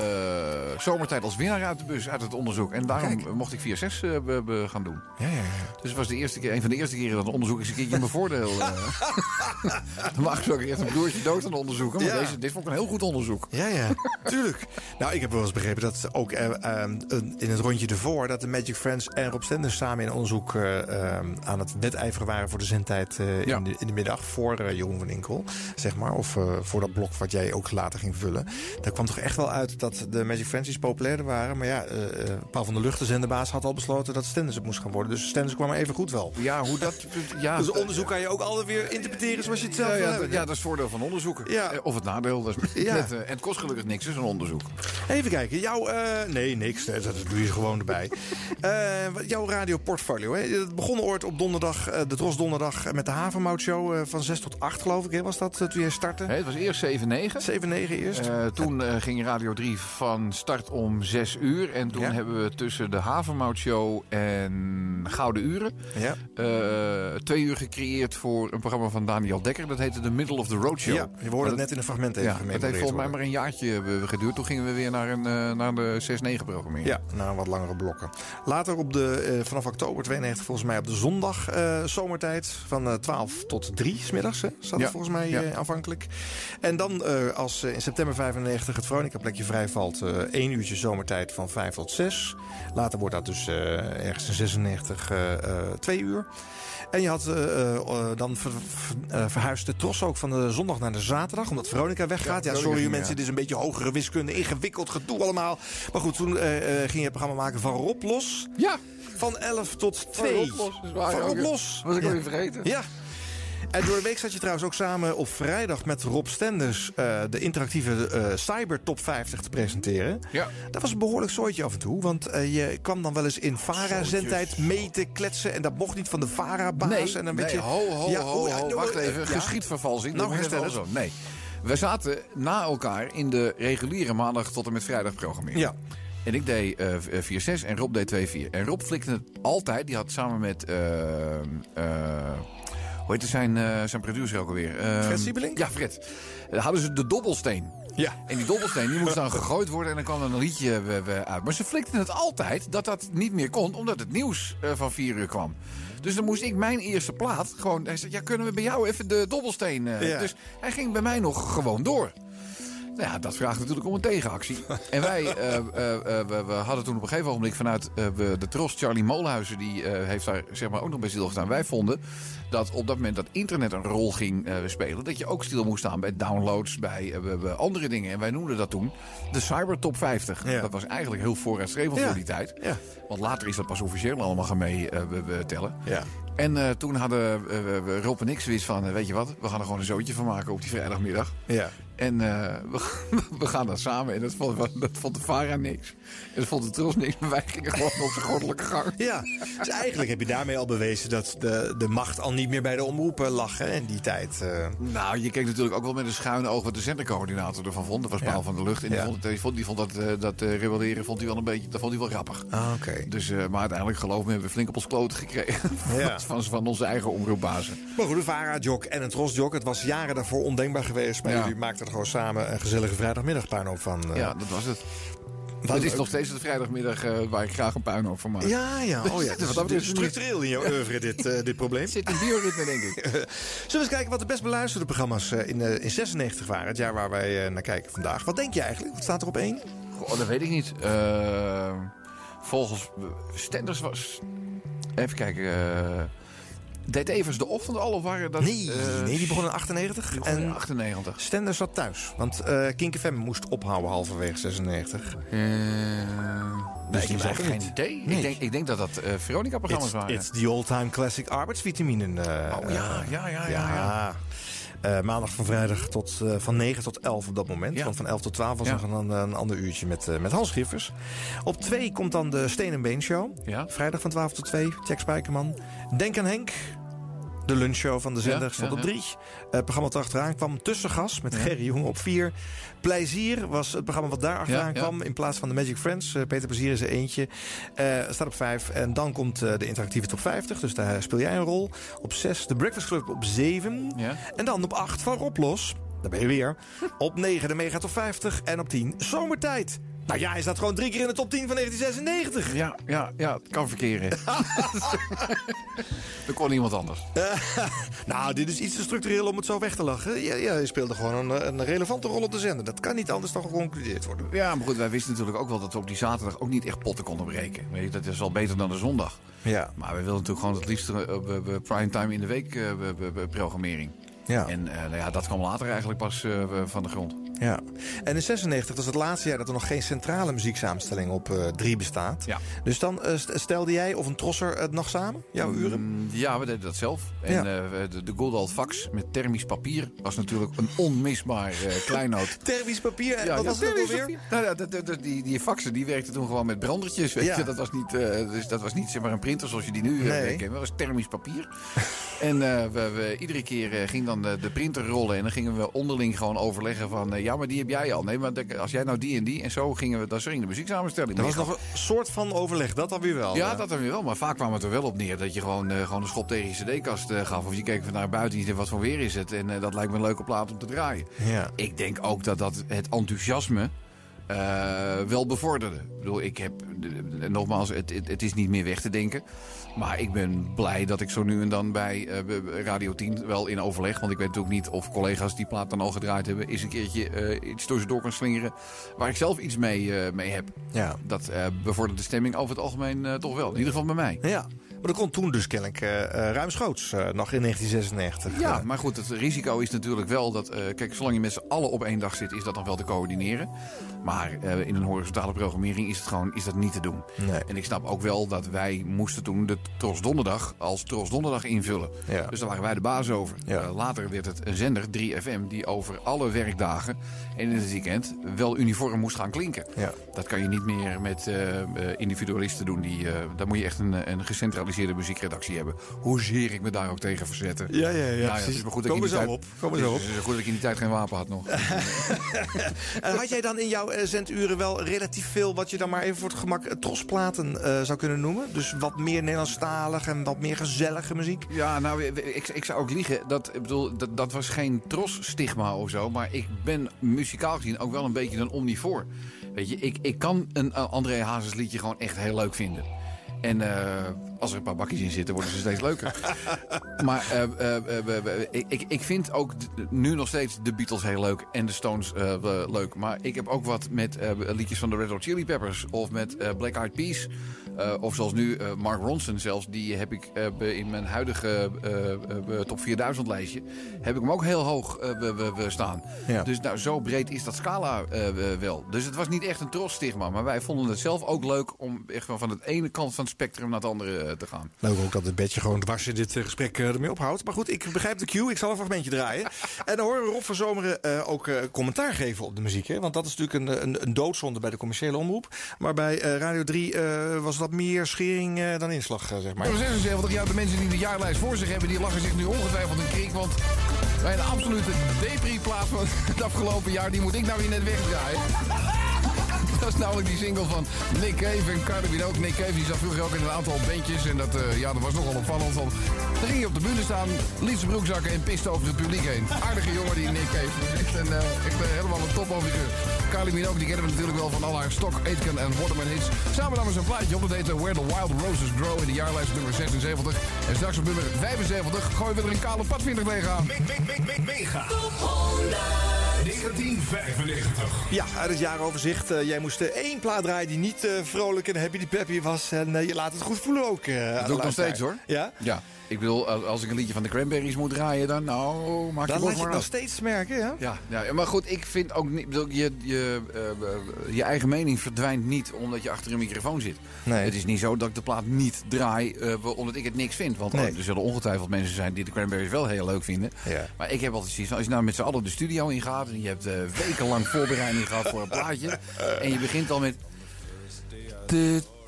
zomertijd als winnaar uit de bus, uit het onderzoek. En daarom mocht ik 4-6 eh, gaan doen. Ja, ja, ja. Dus het was de eerste keer, een van de eerste keren dat een onderzoek eens een keertje in mijn voordeel. eh. Normaal gesproken eerst een broertje dood aan onderzoeken. Maar deze, dit vond ik een heel goed onderzoek. Ja, ja, tuurlijk. Nou, ik heb wel eens begrepen dat ook eh, eh, een- in het rondje ervoor... dat de Magic Friends en Rob Stenders samen in onderzoek eh, eh, aan het wedijveren waren... voor de zendtijd in, de, in de middag voor Jeroen van Inkel, zeg maar. Of voor dat blok wat jij ook later ging vullen. Daar kwam toch echt wel uit dat de Magic iets populairder waren. Maar ja, eh, eh, Paul van der Lucht, de zenderbaas, had al besloten dat Stenders het moest gaan worden. Dus Stenders kwam er even goed wel. Ja, hoe dat... Ja, dus onderzoek kan je ook altijd weer interpreteren zoals je het zelf ja, ja, ja, dat is het voordeel van onderzoeken. Ja. Eh, Of het nadeel. Dat is Ja. net, en het kost gelukkig niks, is een onderzoek. Even kijken. Jouw, eh, nee, niks. Dat, dat doe je gewoon erbij. Eh, wat- jouw radioportfolio. Hè? Het begon ooit op donderdag, eh, de Tros Donderdag... met de Havermout Show eh, van 6 tot 8, geloof ik. Hè? Was dat toen jij startte? Nee, het was eerst 7-9. 7-9 eerst. Eh, toen eh, ging Radio 3 van start om 6 uur. En toen Ja. hebben we tussen de Havermout Show en Gouden Uren... Ja. eh, twee uur gecreëerd voor een programma van Daniel Dekker. Dat heette The Middle of the Road Show. Ja, je hoorde het net in een fragment even Ja, het heeft volgens mij maar een jaartje geduurd. Toen gingen we weer naar, een, naar de 6-9 programmering. Ja, naar wat langere blokken. Later op de, vanaf oktober 92 volgens mij op de zondag zomertijd. Van eh, 12 tot 3 smiddags, hè? Zat Ja, het volgens mij aanvankelijk. En dan als in september 95 het Veronica plekje vrijvalt... eh één uurtje zomertijd van 5 tot 6. Later wordt dat dus eh, ergens in 96 eh eh, twee uur. En je had eh, eh, eh, dan ver, ver- eh, verhuisd de tros ook van de zondag naar de zaterdag. Omdat Veronica weggaat. Ja, Veronica sorry mensen, ja. dit is een beetje hogere wiskunde. Ingewikkeld gedoe allemaal. Maar goed, toen eh, eh, ging je het programma maken van Rob Los. Ja. Van 11 tot 2. Rob Los, dat is waar, Van ja, Rob. Los. Was ik ja. alweer vergeten. Ja. En door de week zat je trouwens ook samen op vrijdag met Rob Stenders... eh, de interactieve eh, Cyber Top 50 te presenteren. Ja. Dat was een behoorlijk zooitje af en toe. Want eh, je kwam dan wel eens in VARA-zendtijd mee te kletsen. En dat mocht niet van de VARA-baas. Nee, en dan nee, je, ho, ho, Ja, ho, oh, ho, nou, wacht even. Geschiedvervalsing. Nou, dat moet herstel even eens. zo. Nee. We zaten na elkaar in de reguliere maandag tot en met vrijdag programmering. Ja. En ik deed eh 4-6 en Rob deed 2-4. En Rob flikte het altijd. Die had samen met... eh, hoe heette zijn, eh, zijn producer ook alweer? Eh, Fred Siebelink? Ja, Fred. Eh, hadden ze de dobbelsteen. Ja. En die dobbelsteen die moest dan gegooid worden en dan kwam er een liedje eh, uit. Maar ze flikten het altijd dat dat niet meer kon, omdat het nieuws van 4 uur kwam. Dus dan moest ik mijn eerste plaat gewoon... Hij zei, ja, kunnen we bij jou even de dobbelsteen... Ja. Dus hij ging bij mij nog gewoon door. Nou ja, dat vraagt natuurlijk om een tegenactie. En wij eh, eh, eh, we, we hadden toen op een gegeven moment vanuit de Tros, Charlie Molenhuizen, die heeft daar zeg maar ook nog bij stilgestaan. Wij vonden dat op dat moment dat internet een rol ging spelen, dat je ook stil moest staan bij downloads, bij andere dingen. En wij noemden dat toen de Cyber Top 50. Ja. Dat was eigenlijk heel vooruitstrevend Ja. voor die tijd. Ja. Want later is dat pas officieel allemaal gaan mee we- we tellen. Ja. En toen hadden we- we- Rob en ik zoiets van, weet je wat, we gaan er gewoon een zootje van maken op die vrijdagmiddag. Ja. En eh, we, we gaan dat samen. En dat vond, dat vond de Vara niks. En dat vond de Tros niks. Maar wij gingen gewoon op zijn goddelijke gang. Ja, dus eigenlijk heb je daarmee al bewezen dat de, de macht al niet meer bij de omroepen lag hè, in die tijd. eh. Nou, je keek natuurlijk ook wel met een schuine oog wat de zendercoördinator ervan vond. Dat was Paul Ja. van der Lucht. En die Ja. vond, die vond, die vond dat, eh, dat rebelleren vond hij wel een beetje, dat vond hij wel grappig. Ah, oké. Dus, maar uiteindelijk, geloof me, hebben we flink op ons kloten gekregen. Ja. van, van onze eigen omroepbazen. Maar goed, een VARA-jok en een Tros-jok. Het was jaren daarvoor ondenkbaar geweest. Maar jullie maakten er gewoon samen een gezellige vrijdagmiddagpuinhoop van. eh. Ja, dat was het. Wat Het is nog steeds de vrijdagmiddag eh, waar ik graag een puinhoop van maak. Ja, ja. Oh ja. Dus dat is structureel in jouw oeuvre, dit, eh, dit probleem. Het zit in bioritme, denk ik. Zullen we eens kijken wat de best beluisterde programma's in, in 96 waren? Het jaar waar wij naar kijken vandaag. Wat denk je eigenlijk? Wat staat er op één? Goh, dat weet ik niet. Volgens Stenders was... Even kijken. Deed Evers de ochtend al of waren dat... Nee, eh, nee, die begon in 98. die begon in en 98. Stender zat thuis. Want eh Kink FM moest ophouden halverwege 96. Eh, nee, ik heb geen idee. Nee. Ik, denk, ik denk dat dat eh Veronica-programma's waren. it's the all-time classic arbeidsvitaminen. eh, Oh, ja, ja, ja, ja, ja. Eh, maandag van vrijdag tot, van 9 tot 11 op dat moment. Ja. Want van 11 tot 12 was Ja. nog een, een ander uurtje met, met Hans Schiffers. Op 2 komt dan de Steen en Been Show. Ja. Vrijdag van 12 tot 2. Jack Spijkerman. Denk aan Henk. De lunchshow van de zender stond op. 3. het programma wat erachteraan kwam Tussengas met Gerry Jong op 4. Plezier was het programma wat daar achteraan kwam. In plaats van de Magic Friends. Eh, Peter Plezier is er eentje. Eh, staat op 5. En dan komt eh, de interactieve top 50. Dus daar speel jij een rol. Op 6 de Breakfast Club op 7. Ja. En dan op 8 van Rob Los. daar ben je weer. Op 9 de Mega Top 50 en op 10 Zomertijd. Nou ja, hij staat gewoon drie keer in de top 10 van 1996. Ja, ja, ja, het kan verkeren. dat kon niemand anders. nou, dit is iets te structureel om het zo weg te lachen. Ja, ja, je speelde gewoon een, een relevante rol op de zender. Dat kan niet anders dan geconcludeerd worden. Ja, maar goed, wij wisten natuurlijk ook wel dat we op die zaterdag ook niet echt potten konden breken. Weet je, dat is al beter dan de zondag. Ja. Maar we wilden natuurlijk gewoon het liefst uh, primetime in de week uh, programmering. Ja. En uh, nou ja, dat kwam later eigenlijk pas uh, van de grond. Ja. En in 96 was het laatste jaar dat er nog geen centrale muzieksamenstelling op 3 uh, bestaat. Ja. Dus dan uh, stelde jij of een trosser het nog samen, jouw uren? Mm, ja, we deden dat zelf. En ja. de, de Good Old Fax met thermisch papier was natuurlijk een onmisbaar kleinoot. thermisch papier? Ja, wat ja, was dat alweer? Nou ja, die, die faxen die werkten toen gewoon met brandertjes. Weet je? Dat was niet, dus dat was niet zeg maar, een printer zoals je die nu nee. kent. Dat was thermisch papier. en we, we, iedere keer ging dan de, de printer rollen. En dan gingen we onderling gewoon overleggen van... ja, maar die heb jij al. Nee, maar als jij nou die en die... En zo gingen we, dan ging de muzieksamenstelling. Dat was nog een soort van overleg, dat dan weer wel. Ja, dat dan weer wel. Maar vaak kwam het er wel op neer dat je gewoon, uh, gewoon een schop tegen je cd-kast uh, gaf. Of je keek van naar buiten en wat voor weer is het. En uh, dat lijkt me een leuke plaat om te draaien. Ja. Ik denk ook dat dat het enthousiasme... Uh, wel bevorderde. Ik bedoel, ik heb, nogmaals, het, het, het, is niet meer weg te denken. Maar ik ben blij dat ik zo nu en dan bij uh, Radio 10 wel in overleg... want ik weet natuurlijk niet of collega's die plaat dan al gedraaid hebben... eens een keertje uh, iets tussendoor kan slingeren... waar ik zelf iets mee, mee heb. Ja. Dat bevordert de stemming over het algemeen toch wel. In ieder geval bij mij. Ja. Maar dat kon toen dus kennelijk uh, ruimschoots, uh, nog in 1996. Ja, maar goed, het risico is natuurlijk wel dat... Uh, kijk, zolang je met z'n allen op één dag zit, is dat dan wel te coördineren. Maar in een horizontale programmering is het gewoon is dat niet te doen. Nee. En ik snap ook wel dat wij moesten toen de Tros Donderdag als Tros Donderdag invullen. Ja. Dus daar waren wij de baas over. Ja. later werd het een zender, 3FM, die over alle werkdagen en in het weekend wel uniform moest gaan klinken. Ja. Dat kan je niet meer met individualisten doen. Die, daar moet je echt een, een gecentraliseerde muziekredactie hebben. Hoezeer ik me daar ook tegen verzetten. Ja, ja, ja. ja, het is maar goed dat Kom ik zo tijd, op. Kom zo op. Het is goed dat ik in die tijd geen wapen had nog. en had jij dan in jouw uh, zenduren wel relatief veel... wat je dan maar even voor het gemak uh, trosplaten uh, zou kunnen noemen? Dus wat meer Nederlandstalig en wat meer gezellige muziek? Ja, nou, ik, ik zou ook liegen. Dat, ik bedoel, dat, dat was geen tros-stigma of zo. Maar ik ben muzikaal gezien ook wel een beetje een omnivoor. Weet je, ik, ik kan een André Hazes liedje gewoon echt heel leuk vinden. En uh, als er een paar bakjes in zitten, worden ze steeds leuker. maar uh, uh, ik, ik vind ook nu nog steeds de Beatles heel leuk en de Stones leuk. Maar ik heb ook wat met liedjes van de Red Hot Chili Peppers of met Black Eyed Peas. of zoals nu Mark Ronson zelfs, die heb ik in mijn huidige top 4000 lijstje, heb ik hem ook heel hoog staan. Ja. Dus nou, zo breed is dat scala wel. Dus het was niet echt een trots-stigma, maar wij vonden het zelf ook leuk om echt van het ene kant van het spectrum naar het andere te gaan. Leuk ook dat het bedje gewoon dwars in dit gesprek ermee ophoudt. Maar goed, ik begrijp de cue. Ik zal een fragmentje draaien. en dan horen we Rob van Zomeren uh, ook uh, commentaar geven op de muziek. Hè? Want dat is natuurlijk een, een, een doodzonde bij de commerciële omroep. Maar bij uh, Radio 3 was dat meer schering dan inslag, zeg maar. 76 jaar, de mensen die de jaarlijst voor zich hebben... die lachen zich nu ongetwijfeld een kriek. Want bij een absolute depri-plaat van het afgelopen jaar... die moet ik nou weer net wegdraaien. Dat is namelijk die single van Nick Cave en Cardi ook. Nick Cave die zat vroeger ook in een aantal bandjes. En dat, uh, ja, dat was nogal opvallend. Want dan ging hij op de bühne staan, liet zijn broekzakken en piste over het publiek heen. Aardige jongen die Nick Cave. Echt, een, uh, echt uh, helemaal een topofficier. Kylie Minogue, die kennen we natuurlijk wel van al haar Stock, Aitken en Waterman hits. Samen namen ze een plaatje op, dat heette Where the Wild Roses Grow in de jaarlijst nummer 76. En straks op nummer 75 gooien we er een kale padvinder tegenaan. Me me me me mega. 1995. Ja, uit het jaaroverzicht. Uh, jij uh, één plaat draaien die niet uh, vrolijk en happy peppy was. En je laat het goed voelen ook. dat doe ik nog steeds hoor. Ja? Ja. Ik bedoel, als ik een liedje van de Cranberries moet draaien, dan nou, maak je Dan laat je het nog steeds merken, ja? Ja, ja, maar goed, ik vind ook niet... Bedoel, je, je, uh, je eigen mening verdwijnt niet omdat je achter een microfoon zit. Nee. Het is niet zo dat ik de plaat niet draai uh, omdat ik het niks vind. Want nee. er zullen ongetwijfeld mensen zijn die de Cranberries wel heel leuk vinden. Ja. Maar ik heb altijd zoiets van, als je nou met z'n allen de studio ingaat... en je hebt uh, wekenlang voorbereiding gehad voor een plaatje... en je begint al met...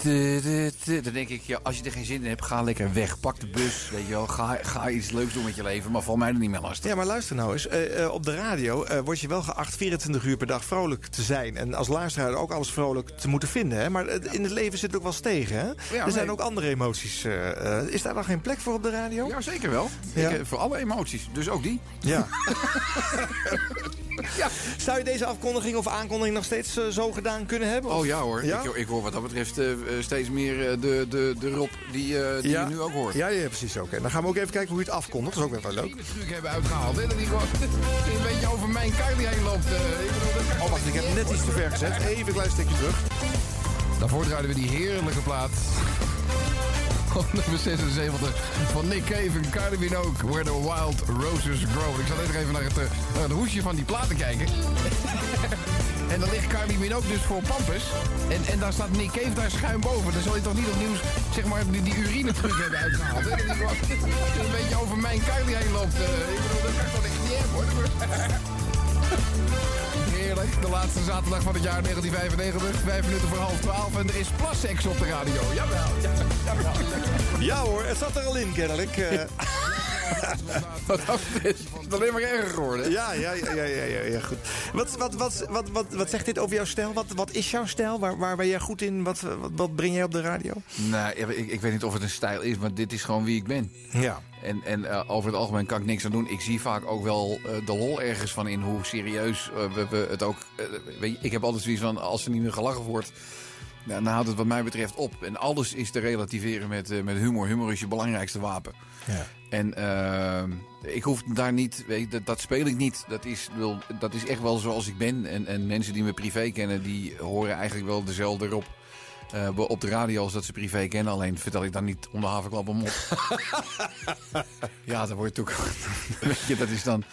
Dan denk ik, ja, als je er geen zin in hebt, ga lekker weg. Pak de bus, weet je wel. Ga, ga iets leuks doen met je leven, maar val mij er niet meer lastig. Ja, maar luister nou eens. Eh, eh, op de radio eh, word je wel geacht 24 uur per dag vrolijk te zijn. En als luisteraar ook alles vrolijk te moeten vinden. Hè? Maar in het leven zit ook wel eens tegen. Hè? er zijn ook andere emoties. is daar dan geen plek voor op de radio? Ja, zeker wel. Ja. Ik, voor alle emoties, dus ook die. Ja. Zou je deze afkondiging of aankondiging nog steeds zo gedaan kunnen hebben? Oh ja hoor, Ja? Ik, ik hoor wat dat betreft steeds meer eh, de, de, de Rob die, eh, die ja. je nu ook hoort. Ja, ja, precies. Oké. Dan gaan we ook even kijken hoe je het afkondigt. Dat is ook wel leuk. truc hebben uitgehaald. Hè? Dat die gewoon een beetje over mijn Kylie heen loopt. eh. ik Oh, wacht. Ik heb net iets te ver gezet. Even een klein stukje terug. Daarvoor draaiden we die heerlijke plaat. Op nummer 76 van Nick Cave en Kylie Minogue. Where the Wild Roses Grow. Ik zal even naar het, eh, naar het hoesje van die platen kijken. En dan ligt Kylie Minogue dus voor Pampus. En, en daar staat Nick Cave daar schuin boven. Dan zal je toch niet opnieuw zeg maar, die, die urine truc hebben uitgehaald. Hè? Dat een beetje over mijn Kylie heen loopt. eh. ik bedoel, dat kan toch echt niet. Heerlijk, de laatste zaterdag van het jaar 1995, vijf minuten voor half twaalf en er is plasseks op de radio. Jawel, ja, jawel. Ja hoor, het zat er al in kennelijk. eh. Wat dat is het alleen maar erger geworden. ja, ja, ja, ja, ja, ja, ja, goed. Wat, wat, wat, wat, wat, wat zegt dit over jouw stijl? Wat, wat is jouw stijl? Waar, waar ben jij goed in? Wat, wat, wat breng jij op de radio? Nee, ik, ik weet niet of het een stijl is, maar dit is gewoon wie ik ben. Ja. En, en eh, over het algemeen kan ik niks aan doen. Ik zie vaak ook wel eh, de lol ergens van in hoe serieus eh, we, we het ook... weet je, ik heb altijd zoiets van, als er niet meer gelachen wordt... nou, dan houdt het wat mij betreft op. En alles is te relativeren met, eh, met humor. Humor is je belangrijkste wapen. Ja. En eh, ik hoef daar niet, weet dat, dat speel ik niet. Dat is, wel, dat is echt wel zoals ik ben. En, en mensen die me privé kennen, die horen eigenlijk wel dezelfde Rob. eh, op de radio als dat ze privé kennen. Alleen vertel ik dan niet om de havenklap een mop. ja, dat wordt ook. weet je, dat is dan.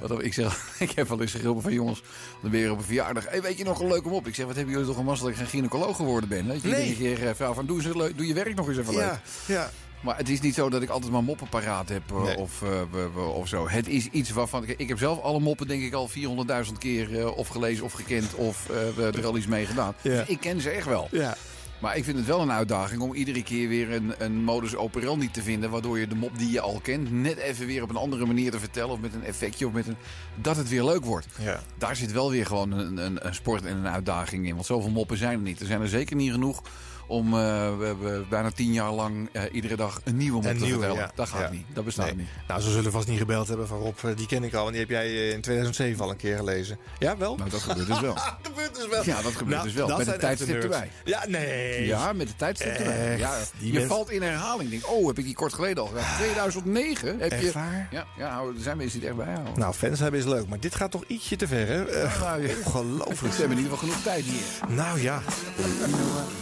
Wat, ik zeg, ik heb wel eens geroepen van jongens. Dan ben je op een verjaardag. Hey, weet je nog een leuke mop? Ik zeg, wat hebben jullie toch een massa dat ik geen gynaecoloog geworden ben? Weet je, Nee. keer eh, vrouw van doe, eens leuk- doe je werk nog eens even leuk. Ja, ja. Maar het is niet zo dat ik altijd maar moppen paraat heb eh, Nee. of, eh, we- we- of zo. Het is iets waarvan... Ik, ik heb zelf alle moppen denk ik al 400.000 keer eh, of gelezen of gekend... of er al iets mee gedaan. Ja. Dus ik ken ze echt wel. Ja. Maar ik vind het wel een uitdaging om iedere keer weer een, een modus operandi te vinden... waardoor je de mop die je al kent net even weer op een andere manier te vertellen... of met een effectje of met een... dat het weer leuk wordt. Ja. Daar zit wel weer gewoon een, een, een sport en een uitdaging in. Want zoveel moppen zijn er niet. Er zijn er zeker niet genoeg om eh, we, we bijna tien jaar lang eh, iedere dag een nieuwe te nieuwe, vertellen. ja. Dat gaat Ja. niet. Dat bestaat Nee. niet. Nou, ze zullen vast niet gebeld hebben van Rob, eh, die ken ik al. En die heb jij in 2007 al een keer gelezen. Ja, wel? Nou, dat gebeurt dus wel. dat gebeurt dus wel. Ja, dat gebeurt Nou, dus wel. Met een echte tijdstip erbij. Ja, nee. Ja, met de tijdstip erbij. Echt? Ja, Die je valt in herhaling. Denk, oh, heb ik die kort geleden al gedaan? 2009 heb Echt je... waar? Ja, ja er zijn mensen die het echt bijhouden. Nou, fans hebben is leuk, maar dit gaat toch ietsje te ver, hè? Eh, Nou, ja. Ongelooflijk. Ze hebben in ieder geval genoeg tijd hier. Nou ja.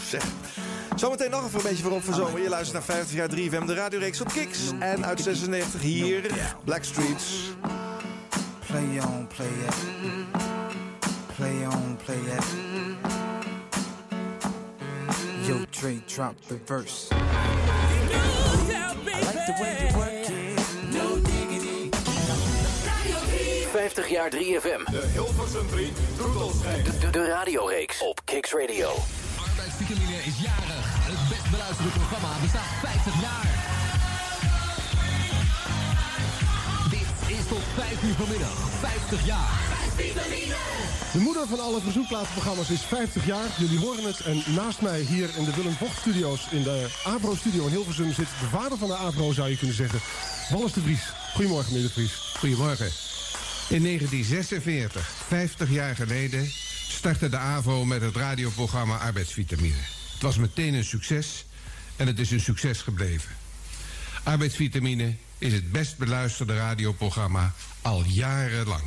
Zeg. Zometeen nog even een beetje voorop voor zomer. Je luistert naar 50 jaar 3FM, de radioreeks op Kiks. En uit 96 hier, Blackstreets. Play on, play it. Play on, play it. Yo, Dre, drop the verse. I like the way you work it. No diggity. 50 jaar 3FM. De Hilversum 3 Troetelschijn. De, de radioreeks op Kicks Radio. Is jarig. Het best beluisterde programma bestaat 50 jaar. Dit is tot 5 uur vanmiddag. 50 jaar. De moeder van alle verzoekplaatprogramma's is 50 jaar. Jullie horen het. En naast mij hier in de Willem Vocht Studio's, in de Avro-studio in Hilversum, zit de vader van de Avro, zou je kunnen zeggen. Wallace de Vries. Goedemorgen, meneer de Vries. Goedemorgen. In 1946, 50 jaar geleden, startte de AVO met het radioprogramma Arbeidsvitamine. Het was meteen een succes en het is een succes gebleven. Arbeidsvitamine is het best beluisterde radioprogramma al jarenlang.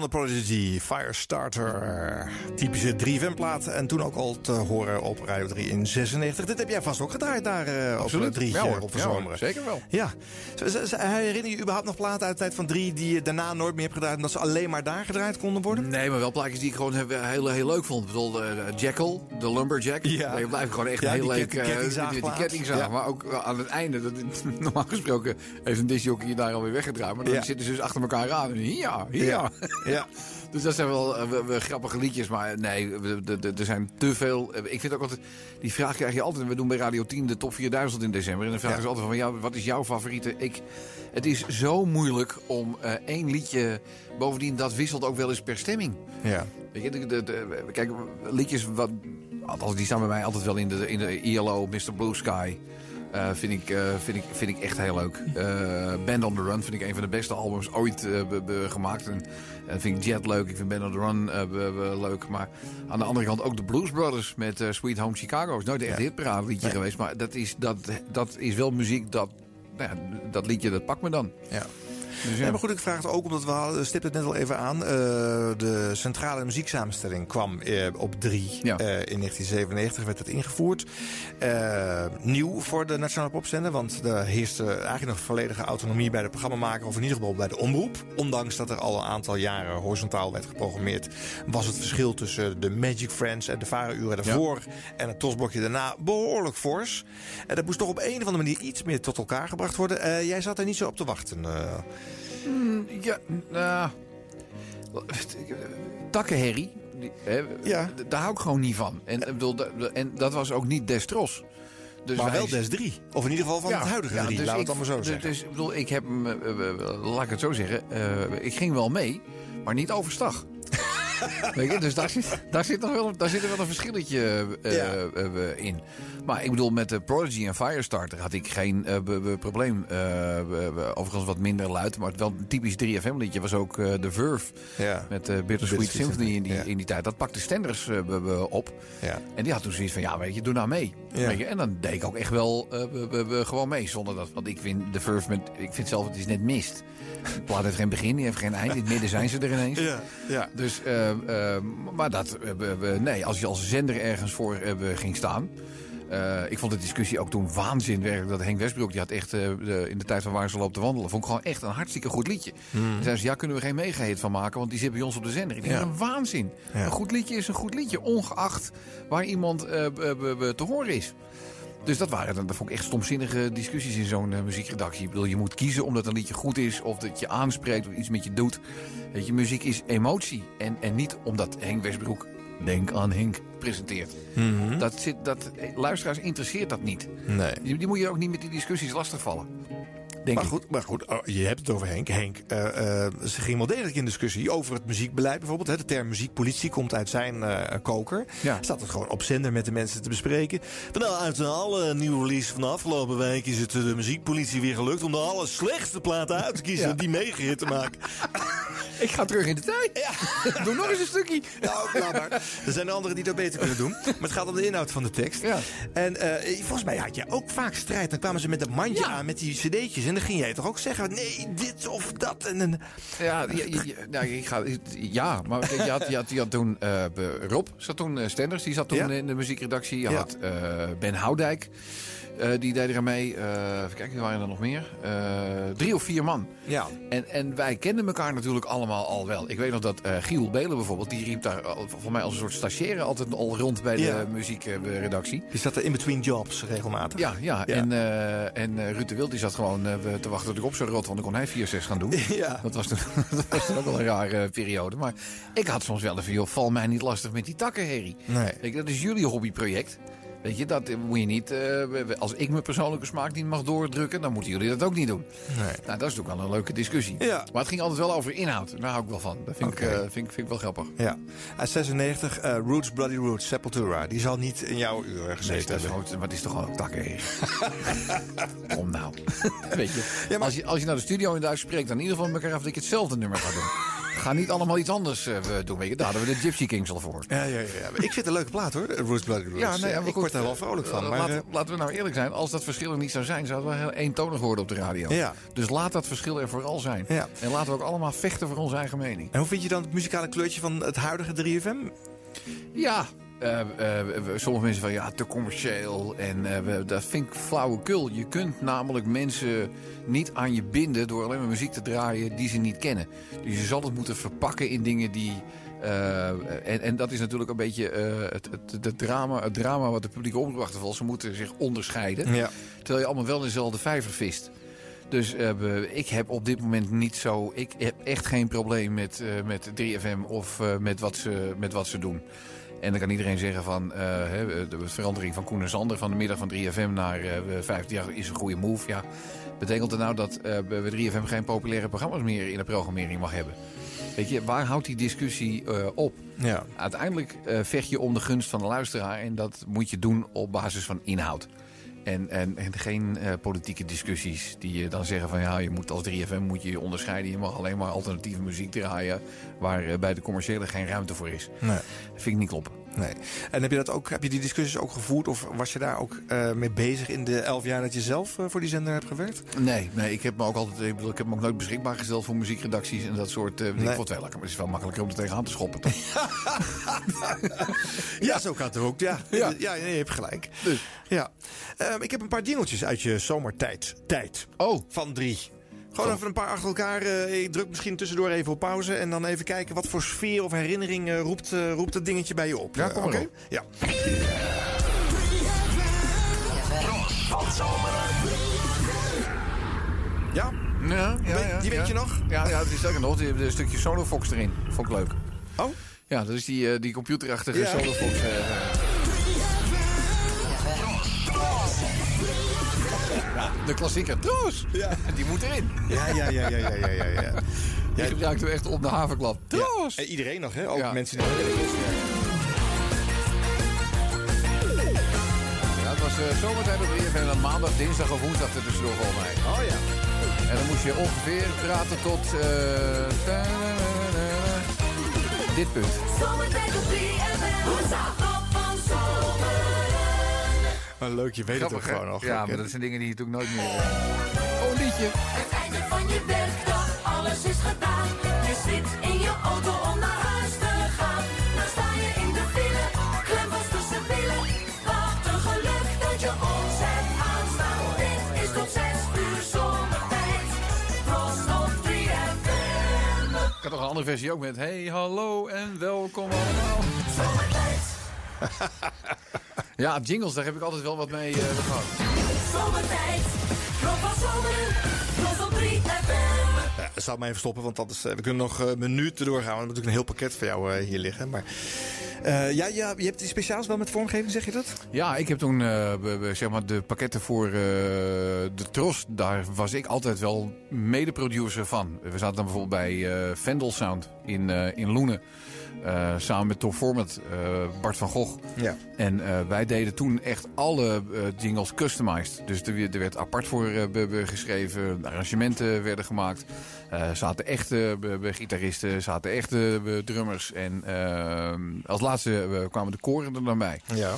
Van de Prodigy, Firestarter. Typische 3FM-plaat en toen ook al te horen op Radio 3 in 96. Dit heb jij vast ook gedraaid daar uh, op 3 ja, hoor. op de ja, zeker wel. Ja. Herinner je überhaupt nog platen uit de tijd van 3 die je daarna nooit meer hebt gedraaid... omdat ze alleen maar daar gedraaid konden worden? Nee, maar wel plaatjes die ik gewoon heel, heel leuk vond. Bijvoorbeeld uh, Jackal, de Lumberjack. Ja. Die blijft gewoon echt Ja, heel leuk. ket- eh, die kettingzaag. Ja. Maar ook aan het einde. Dat, normaal gesproken heeft een disjockey daar alweer weggedraaid. Maar dan Ja. zitten ze dus achter elkaar aan. En Ja, ja. Ja. Dus dat zijn wel eh, we- we grappige liedjes. Maar nee, er zijn te veel. eh, Ik vind ook altijd. Die vraag krijg je altijd. We doen bij Radio 10 de top 4000 in december. En dan vragen ze altijd van. Ja, wat is jouw favoriete? Ik, het is zo moeilijk om eh, één liedje. Bovendien, dat wisselt ook wel eens per stemming. Ja. Weet je, de, de, de- kijk, liedjes. Wat, althans, die staan bij mij altijd wel in de, in de ILO, Mr. Blue Sky. Eh, vind, ik, eh, vind, ik, vind ik echt heel leuk. Eh, Band on the Run vind ik een van de beste albums ooit be- be- gemaakt. En vind ik Jet leuk. Ik vind Band on the Run be- leuk. Maar aan de andere kant ook de Blues Brothers met Sweet Home Chicago. Is nooit echt een hitparade liedje Nee. geweest. Maar dat is, dat, dat is wel muziek dat... Nou ja, dat liedje, dat pakt me dan. Ja. Dus ja. Ja, maar goed, ik vraag het ook omdat we hadden, stipte het net al even aan. eh, de centrale muzieksamenstelling kwam eh, op 3 Ja. in 1997, werd het ingevoerd. Eh, nieuw voor de Nationale Popzender, want er heerste eigenlijk nog volledige autonomie bij de programmamaker, of in ieder geval bij de omroep. Ondanks dat er al een aantal jaren horizontaal werd geprogrammeerd, was het verschil tussen de Magic Friends en de varenuren daarvoor en het tosblokje daarna behoorlijk fors. En dat moest toch op een of andere manier iets meer tot elkaar gebracht worden. Eh, jij zat er niet zo op te wachten. Ja, nou. Takkenherrie. die- hè, Ja. Daar hou ik gewoon niet van. En, ik bedoel, en dat was ook niet Destros. Dus maar wel Des 3. Of in ieder geval van Ja, het huidige ja, 3. dus ik- het allemaal zo dus- zeggen. Dus ik bedoel, ik heb hem, eh, eh, eh, laat ik het zo zeggen, eh, ik ging wel mee, maar niet overstag. Weet je, dus daar zit, daar, zit nog wel, daar zit er wel een verschilletje eh, Ja. eh, in. Maar ik bedoel, met de Prodigy en Firestarter had ik geen eh, probleem. Eh, overigens wat minder luid, maar het wel een typisch 3FM liedje was ook eh The Verve. Ja. Met eh Bittersweet Symphony in die, ja. in die tijd. Dat pakte Stenders op. Ja. En die had toen zoiets van, ja weet je, doe nou mee. Weet je, en dan deed ik ook echt wel gewoon mee. Zonder dat, want ik vind The Verve, met, ik vind zelf, het is net mist. De plaat heeft geen begin, die heeft geen eind. In het midden zijn ze er ineens. Ja, ja. Dus, maar dat, nee, als je als zender ergens voor ging staan. Eh, ik vond de discussie ook toen waanzin werkelijk. Dat Henk Westbroek, die had echt eh, de- in de tijd van waar ze loopt te wandelen. Vond ik gewoon echt een hartstikke goed liedje. Hmm. Zeiden ze, ja, kunnen we geen megahit van maken, want die zit bij ons op de zender. Ik denk, Ja. een waanzin. Ja. Een goed liedje is een goed liedje, ongeacht waar iemand b- te horen is. Dus dat waren dan, dat vond ik echt stomzinnige discussies in zo'n muziekredactie. Ik bedoel, je moet kiezen omdat een liedje goed is, of dat je aanspreekt, of iets met je doet. Weet je, muziek is emotie. En, en niet omdat Henk Westbroek, denk aan Henk, presenteert. Mhm. Dat zit, dat, luisteraars interesseert dat niet. Nee. Die, die moet je ook niet met die discussies lastigvallen. Denk Maar ik. goed, maar goed, oh, je hebt het over Henk. Henk, eh, eh, ze ging wel degelijk in discussie over het muziekbeleid bijvoorbeeld. Hè. De term muziekpolitie komt uit zijn eh, koker. Ja. Staat het gewoon op zender met de mensen te bespreken. Van, nou, uit alle nieuwe release van de afgelopen week is het de muziekpolitie weer gelukt om de aller slechtste platen uit te kiezen Ja. die meegehit te maken. Ik ga terug in de tijd. Ja. Doe nog eens een stukje. Maar. Er zijn er anderen die dat beter kunnen doen. Maar het gaat om de inhoud van de tekst. Ja. En volgens mij had je ook vaak strijd. Dan kwamen ze met dat mandje aan met die cd'tjes. En dan ging jij toch ook zeggen, nee, dit of dat. En, en, Ja, ja, ja, ja, ik ga, ja maar je, had, je, had, je had toen be- Rob, zat toen eh, Stenders, die zat toen in de muziekredactie. Je had eh, Ben Houdijk, eh, die deed er mee. Eh even kijken, er waren er nog meer. Eh, drie of vier man. ja. En, en wij kenden elkaar natuurlijk allemaal al wel. Ik weet nog dat Giel Belen bijvoorbeeld, die riep daar voor mij als een soort stagiaire altijd al rond bij de muziekredactie. Je zat er in between jobs regelmatig. Ja, ja. en, en Ruud de Wild die zat gewoon te wachten tot ik op zou rot, want dan kon hij 4-6 gaan doen. Ja. Dat was toen, dat was ook wel een rare periode. Maar ik had soms wel even, joh, val mij niet lastig met die takkenherrie. Nee. Weet je, dat is jullie hobbyproject. Weet je, dat moet je niet. eh, als ik mijn persoonlijke smaak niet mag doordrukken, dan moeten jullie dat ook niet doen. Nee. Nou, dat is natuurlijk wel een leuke discussie. Ja. Maar het ging altijd wel over inhoud. Daar hou ik wel van. Dat vind, ik, eh, vind, vind ik wel grappig. Ja. Uit 96, eh, Roots, Bloody Roots, Sepultura. Die zal niet in jouw uur Nee, gezeten is, hebben. maar het is toch gewoon ook takkenherrie. Kom nou. Weet je, Ja, maar- als je, als je naar de studio in Duits spreekt, dan in ieder geval met elkaar af dat ik hetzelfde nummer ga doen. Ga niet allemaal iets anders eh, doen. Weet je. Daar hadden we de Gypsy Kings al voor. Ja, ja, ja. Ik vind het een leuke plaat hoor, Roots Blood. Ja, nee, maar ik goed, word daar wel vrolijk van. eh, Maar, eh, laten we nou eerlijk zijn. Als dat verschil er niet zou zijn, zouden we heel eentonig worden op de radio. Ja. Dus laat dat verschil er vooral zijn. Ja. En laten we ook allemaal vechten voor onze eigen mening. en hoe vind je dan het muzikale kleurtje van het huidige 3FM? Ja. Eh, eh, sommige mensen van ja, te commercieel. En eh, dat vind ik flauwekul. Je kunt namelijk mensen niet aan je binden door alleen maar muziek te draaien die ze niet kennen. Dus je zal het moeten verpakken in dingen die. en, en dat is natuurlijk een beetje het, het, het drama, het drama wat de publieke omroep achtervalt. Ze moeten zich onderscheiden. Ja. Terwijl je allemaal wel in dezelfde vijver vist. Dus ik heb op dit moment niet zo. Ik heb echt geen probleem met, met 3FM of met, wat ze, met wat ze doen. En dan kan iedereen zeggen van eh, de verandering van Koen en Sander van de middag van 3FM naar eh 15 jaar is een goede move. Ja, betekent dat nou dat eh, we 3FM geen populaire programma's meer in de programmering mag hebben? Weet je, waar houdt die discussie eh, op? Ja. Uiteindelijk eh, vecht je om de gunst van de luisteraar en dat moet je doen op basis van inhoud. En, en, en geen eh, politieke discussies die je dan zeggen van ja, je moet als 3FM moet je je onderscheiden. Je mag alleen maar alternatieve muziek draaien waar eh, bij de commerciële geen ruimte voor is. Nee. Dat vind ik niet kloppen. Nee. En heb je, dat ook, heb je die discussies ook gevoerd? Of was je daar ook eh, mee bezig in de elf jaar dat je zelf eh, voor die zender hebt gewerkt? Nee, nee, ik heb me ook altijd, ik bedoel, ik heb me ook nooit beschikbaar gesteld voor muziekredacties en dat soort. dingen. Nee. Ik vond het wel lekker, maar het is wel makkelijker om er tegenaan te schoppen. toch? Ja, zo kan het ook. Ja, ja. ja nee, je hebt gelijk. Dus. Ja. Ehm, ik heb een paar dingeltjes uit je zomertijd. Tijd. Oh. Van drie. Gewoon even een paar achter elkaar. eh, ik druk misschien tussendoor even op pauze. En dan even kijken wat voor sfeer of herinnering eh, roept, eh, roept dat dingetje bij je op. Ja, kom op. Ja. Ja? Ja, ja, Weet- ja, die weet je nog? Ja, ja, is sterker nog. Die een stukje Solofox erin. Vond ik leuk. Oh? Ja, dat is die, die computerachtige Ja. Solofox. De klassieker. Troos! Ja. Die moet erin. Ja, ja, ja, ja, ja, ja, ja. ja. Die gebruikten we echt op de haverklap. Troos! En iedereen nog, hè? Ook Ja. mensen die... Ja, het was eh, zomertijd op 3FM en dan maandag, dinsdag of woensdag er tussendoor volgens mij. Oh ja. En dan moest je ongeveer praten tot... eh, dit punt. Zomertijd op 3FM. Woensdag op van zomeren. Maar leuk, je weet Grappig, het ook gewoon nog. Ja, maar dat zijn dingen die je natuurlijk nooit meer... eh, Oh, een liedje. Het einde van je werkdag, alles is gedaan. Je zit in je auto om naar huis te gaan. Dan sta je in de file, klem vast tussen wielen. Wat een geluk dat je ons hebt aanstaan. Dit is tot 6 uur zomertijd. Frost op 3FM. Ik had nog een andere versie ook met... Hey, hallo en welkom allemaal. Zomertijd, Ja, jingles, daar heb ik altijd wel wat mee eh, gehad. zomertijd. Rob van zomeren, Frost op 3FM. Ja, dat zou mij even stoppen, want anders, eh, we kunnen nog eh, minuten doorgaan. We hebben natuurlijk een heel pakket voor jou hier liggen. Maar eh, ja, ja, je hebt die speciaals wel met vormgeving, zeg je dat? Ja, ik heb toen eh, we- we- zeg maar de pakketten voor eh, de Tros. Daar was ik altijd wel mede-producer van. We zaten dan bijvoorbeeld bij eh Vendel Sound in, eh, in Loenen. Eh, samen met Tom Format, eh, Bart van Gogh. Ja. En eh, wij deden toen echt alle jingles customized. Dus er, werd- er werd apart voor geschreven. Arrangementen werden gemaakt. Zaten echte gitaristen, zaten echte drummers. En eh, als laatste kwamen de koren er dan bij. Ja.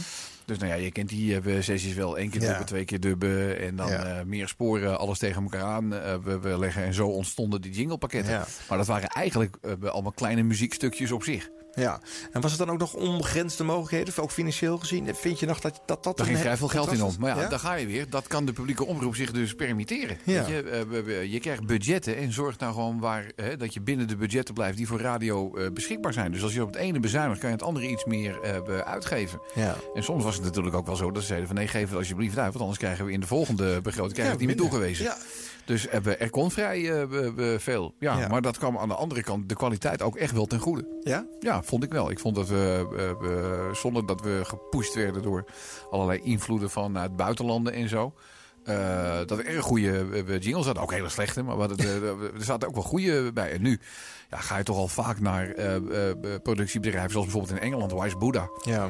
Dus nou ja, je kent die eh, sessies wel. één keer Ja. dubben, twee keer dubben. En dan Ja. eh, meer sporen, alles tegen elkaar aan eh, we, we leggen. En zo ontstonden die jinglepakketten. Ja. Maar dat waren eigenlijk allemaal kleine muziekstukjes op zich. Ja. En was het dan ook nog onbegrensde mogelijkheden, ook financieel gezien? Vind je nog dat dat... dat Daar ging vrij veel geld in om. Maar ja, daar ga je weer. Dat kan de publieke omroep zich dus permitteren. Ja. Weet je, eh, je krijgt budgetten en zorg nou gewoon waar, hè, dat je binnen de budgetten blijft die voor radio eh, beschikbaar zijn. Dus als je op het ene bezuinigt, kan je het andere iets meer eh, uitgeven. Ja. En soms was het natuurlijk ook wel zo dat ze zeiden van nee, geef het alsjeblieft uit. Want anders krijgen we in de volgende begroting krijgen we het niet meer toegewezen. Ja. Dus eh, er kon vrij eh, veel. Ja, Ja. maar dat kwam aan de andere kant de kwaliteit ook echt wel ten goede. Ja? Ja, vond ik wel. Ik vond dat we, we- zonder dat we gepusht werden door allerlei invloeden vanuit buitenlanden en zo. Eh, dat we erg goede eh, jingles hadden. Ook hele slechte, maar eh, er zaten ook wel goede bij. En nu ja, ga je toch al vaak naar productiebedrijven, zoals bijvoorbeeld in Engeland, Wise Buddha. Ja.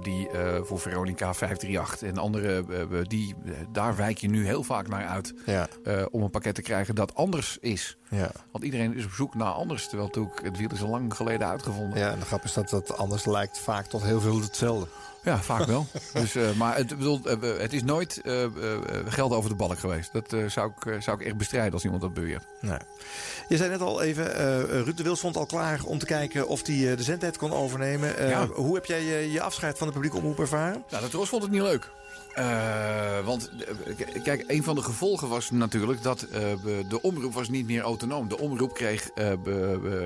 Die voor Veronica 538 en andere, die, daar wijk je nu heel vaak naar uit. Ja. om een pakket te krijgen dat anders is. Ja. Want iedereen is op zoek naar anders. Terwijl natuurlijk het wiel is al lang geleden uitgevonden. Ja, en de grap is dat dat anders lijkt vaak tot heel veel hetzelfde. Ja, vaak wel. dus, eh, maar het, bedoel, eh, het is nooit eh, geld over de balk geweest. Dat zou, ik, zou ik echt bestrijden als iemand dat beweert. Nee. Je zei net al even, Ruud de Wild stond al klaar om te kijken of hij de zendtijd kon overnemen. Ja. Hoe heb jij je, je afscheid van de publieke omroep ervaren? Nou, de Tros vond het niet leuk. Want kijk, een van de gevolgen was natuurlijk dat de omroep was niet meer autonoom. De omroep kreeg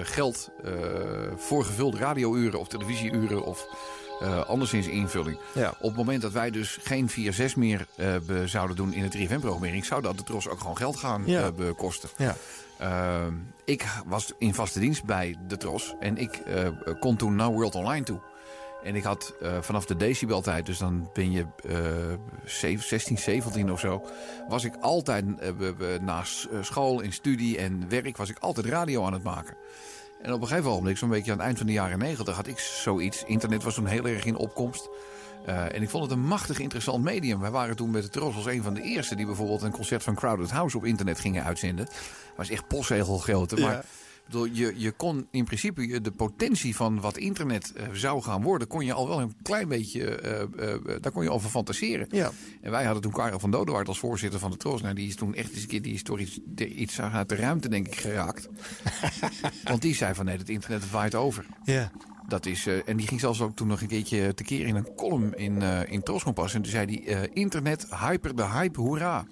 geld voor gevulde radiouren of televisieuren of eh, anderszins invulling. Ja. Op het moment dat wij dus geen 4-6 meer be- zouden doen in de 3FM-programmering... zou dat de Tros ook gewoon geld gaan Ja. eh, kosten. Ja. Ik was in vaste dienst bij de Tros en ik kon toen naar World Online toe. En ik had vanaf de decibeltijd, dus dan ben je zeven- 16, 17 of zo... was ik altijd we- na school, in studie en werk... was ik altijd radio aan het maken. En op een gegeven moment, zo'n beetje aan het eind van de jaren 90... had ik zoiets. Internet was toen heel erg in opkomst. Eh, en ik vond het een machtig interessant medium. Wij waren toen met de Tros als een van de eerste... die bijvoorbeeld een concert van Crowded House op internet gingen uitzenden. Dat was echt postzegelgrootte. Maar bedoel, je, je kon in principe de potentie van wat internet eh, zou gaan worden... kon je al wel een klein beetje... eh, daar kon je over fantaseren. Ja. En wij hadden toen Karel van Dodewaard als voorzitter van de Tros. Nou, die is toen echt eens een keer die is door iets, uit de ruimte, denk ik, geraakt. Want die zei van nee, het internet waait over. Ja. Dat is, en die ging zelfs ook toen nog een keertje tekeer in een column in, eh in Troskompas. En toen zei hij, internet, hyper de hype, hoera.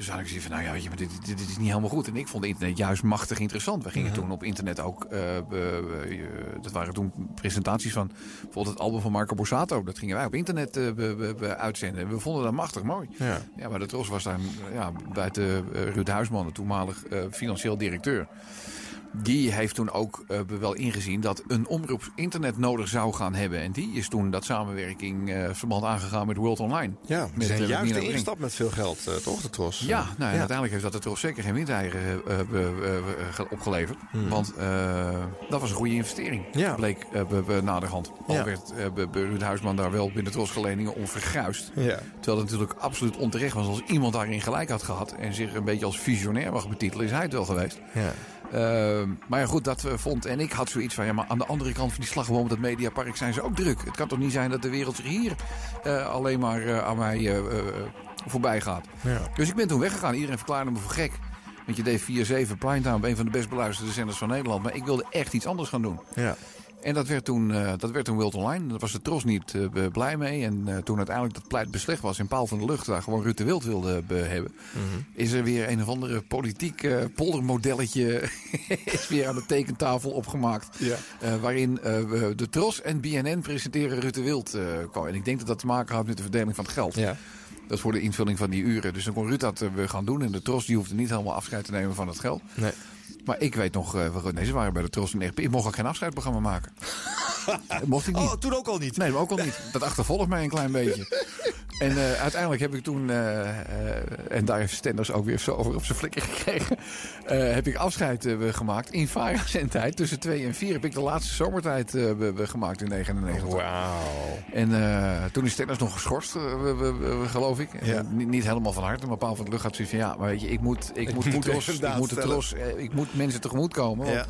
Dus had ik zoiets van, nou ja, weet je, maar dit, dit, dit is niet helemaal goed. En ik vond internet juist machtig interessant. We gingen Mhm. toen op internet ook, eh, we- eh, dat waren toen presentaties van bijvoorbeeld het album van Marco Borsato. Dat gingen wij op internet eh, uitzenden. En we vonden dat machtig mooi. Ja. Ja, maar de Tros was daar ja, buiten eh, Ruud Huisman, de toenmalig eh, financieel directeur. Die heeft toen ook eh, wel ingezien dat een omroep internet nodig zou gaan hebben. En die is toen dat samenwerking eh, verband aangegaan met World Online. Ja, met, zijn eh, juist de instap met veel geld, eh, toch, de Tros? Ja, nou, Ja. uiteindelijk heeft dat de Tros zeker geen windeieren ge- opgeleverd. Hmm. Want dat was een goede investering, Ja. bleek naderhand. Al Ja. werd Ruud Huisman daar wel binnen Tros Geleningen om verguisd. Ja. Terwijl het natuurlijk absoluut onterecht was als iemand daarin gelijk had gehad... en zich een beetje als visionair mag betitelen, is hij het wel geweest. Ja. Uh, maar ja, goed, dat uh, vond. En ik had zoiets van, ja, maar aan de andere kant van die slagboom, dat Mediapark, zijn ze ook druk. Het kan toch niet zijn dat de wereld zich hier uh, alleen maar uh, aan mij voorbij gaat. Ja. Dus ik ben toen weggegaan. Iedereen verklaarde me voor gek. Want je deed 4-7 Primetime, een van de best beluisterde zenders van Nederland. Maar ik wilde echt iets anders gaan doen. Ja. En dat werd toen, uh, dat werd toen World Online. Daar was de Tros niet uh, blij mee. En uh, toen uiteindelijk dat pleit beslecht was in Paal van de Lucht... waar gewoon Ruud de Wild wilde hebben... Mm -hmm. is er weer een of andere politiek poldermodelletje... is weer aan de tekentafel opgemaakt. Ja. Waarin de Tros en BNN presenteren Ruud de Wild. Uh, en ik denk dat dat te maken had met de verdeling van het geld. Ja. Dat is voor de invulling van die uren. Dus dan kon Ruud dat gaan doen. En de Tros die hoefde niet helemaal afscheid te nemen van het geld. Nee. Maar ik weet nog, uh, nee, ze waren bij de en echt. Ik mocht ook geen afscheidsprogramma maken. mocht ik niet. Oh, toen ook al niet? Nee, ook al niet. Dat achtervolgt mij een klein beetje. En uh, uiteindelijk heb ik toen, uh, en daar heeft Stenders ook weer zo over op zijn flikker gekregen, heb ik afscheid gemaakt in Vara-zendtijd. Tussen 2 en 4 heb ik de laatste zomertijd gemaakt in 99. Wauw. En toen is Stenders nog geschorst, geloof ik. Ja. Niet, niet, helemaal van harte, maar Paul van de Lucht had zoiets van, ja, maar weet je, ik moet, ik, ik moet, moet tros, ik moet de tros, ik moet mensen tegemoet komen. Want, ja.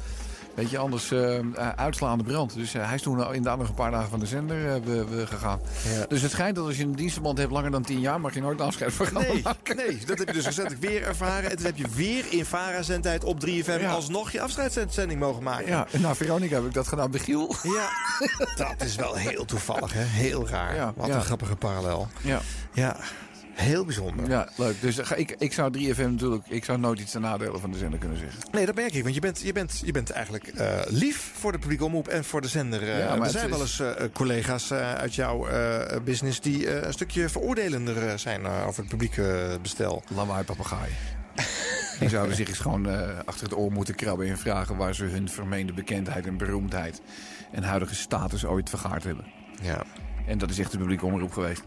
Weet je, anders uh, uitslaande brand. Dus uh, hij is toen inderdaad nog een paar dagen van de zender uh, we, we gegaan. Ja. Dus het schijnt dat als je een dienstverband hebt langer dan 10 jaar... mag je nooit een afscheidsprogramma nee, maken. Nee, dat heb je dus recentelijk weer ervaren. En toen heb je weer in VARA-zendtijd op 3FM... Ja. alsnog je afscheidszending mogen maken. Ja, en na Veronica heb ik dat gedaan bij Giel. Ja, dat is wel heel toevallig, hè? Heel raar. Ja, Wat een grappige parallel. Ja. Ja. Heel bijzonder. Ja, leuk. Dus ik, ik zou 3FM natuurlijk... Ik zou nooit iets ten nadele van de zender kunnen zeggen. Nee, dat merk ik. Want je bent, je bent, je bent eigenlijk uh, lief voor de publieke omroep en voor de zender. Uh, ja, er zijn is... wel eens uh, collega's uit jouw business... die een stukje veroordelender zijn over het publieke bestel. Lawaai papegaai. Die zouden zich eens gewoon achter het oor moeten krabben... en vragen waar ze hun vermeende bekendheid en beroemdheid... en huidige status ooit vergaard hebben. Ja. En dat is echt de publieke omroep geweest.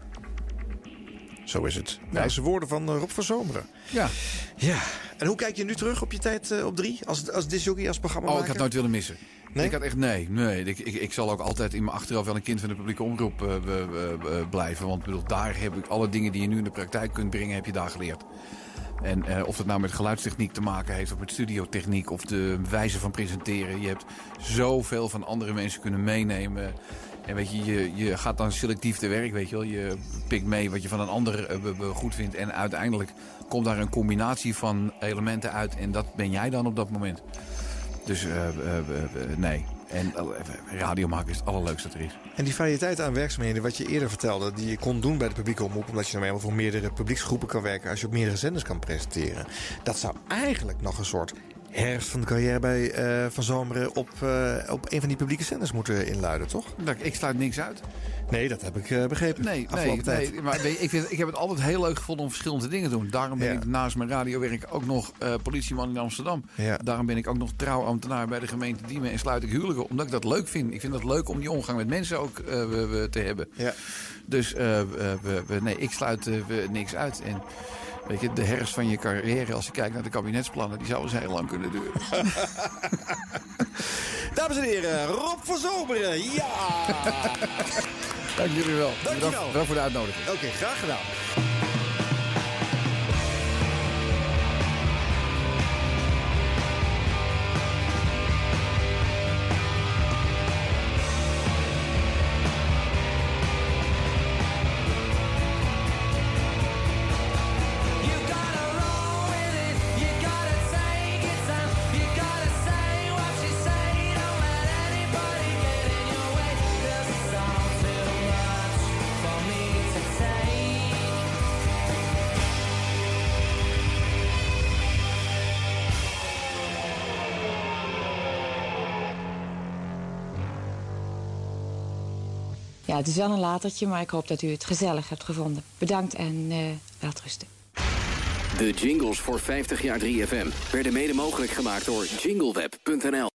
Zo is het. Wijze woorden van eh, Rob van Zomeren. Ja. Ja. En hoe kijk je nu terug op je tijd eh, op drie? Als, als disjockey, als programma Oh, ik had nooit willen missen. Nee? Ik had echt, nee, nee. Ik, ik, ik zal ook altijd in mijn achterhoofd wel een kind van de publieke omroep eh, blijven. Want bedoel, daar heb ik alle dingen die je nu in de praktijk kunt brengen, heb je daar geleerd. En of dat nou met geluidstechniek te maken heeft, of met studiotechniek, of de wijze van presenteren. Je hebt zoveel van andere mensen kunnen meenemen. En weet je, je, gaat dan selectief te werk, weet je wel. Je pikt mee wat je van een ander eh, goed vindt. En uiteindelijk komt daar een combinatie van elementen uit. En dat ben jij dan op dat moment. Dus eh, eh, nee. En radio maken is het allerleukste dat er is. En die variëteit aan werkzaamheden, wat je eerder vertelde, die je kon doen bij de publieke omroep, omdat je nou eenmaal voor meerdere publieksgroepen kan werken, als je op meerdere zenders kan presenteren. Dat zou eigenlijk nog een soort herfst van de carrière bij eh, Van Zomeren op, eh, op een van die publieke zenders moeten inluiden, toch? Nou, ik sluit niks uit. Nee, dat heb ik eh, begrepen. Nee, nee, tijd. nee maar ik, vind, ik heb het altijd heel leuk gevonden om verschillende dingen te doen. Daarom ben Ja. ik naast mijn radiowerk ook nog politieman in Amsterdam. Ja. Daarom ben ik ook nog trouwambtenaar bij de gemeente Diemen en sluit ik huwelijken. Omdat ik dat leuk vind. Ik vind het leuk om die omgang met mensen ook te hebben. Ja. Dus we- we- we- nee, ik sluit we- niks uit. En weet je, de herfst van je carrière, als je kijkt naar de kabinetsplannen, die zou eens heel lang kunnen duren. Dames en heren, Rob van Zomeren, ja! Dank jullie wel. Dank je Bedankt- wel. bedankt voor de uitnodiging. Oké, graag gedaan. Ja, het is wel een latertje, maar ik hoop dat u het gezellig hebt gevonden. Bedankt en eh welterusten. De jingles voor 50 jaar 3FM werden mede mogelijk gemaakt door jingleweb.nl.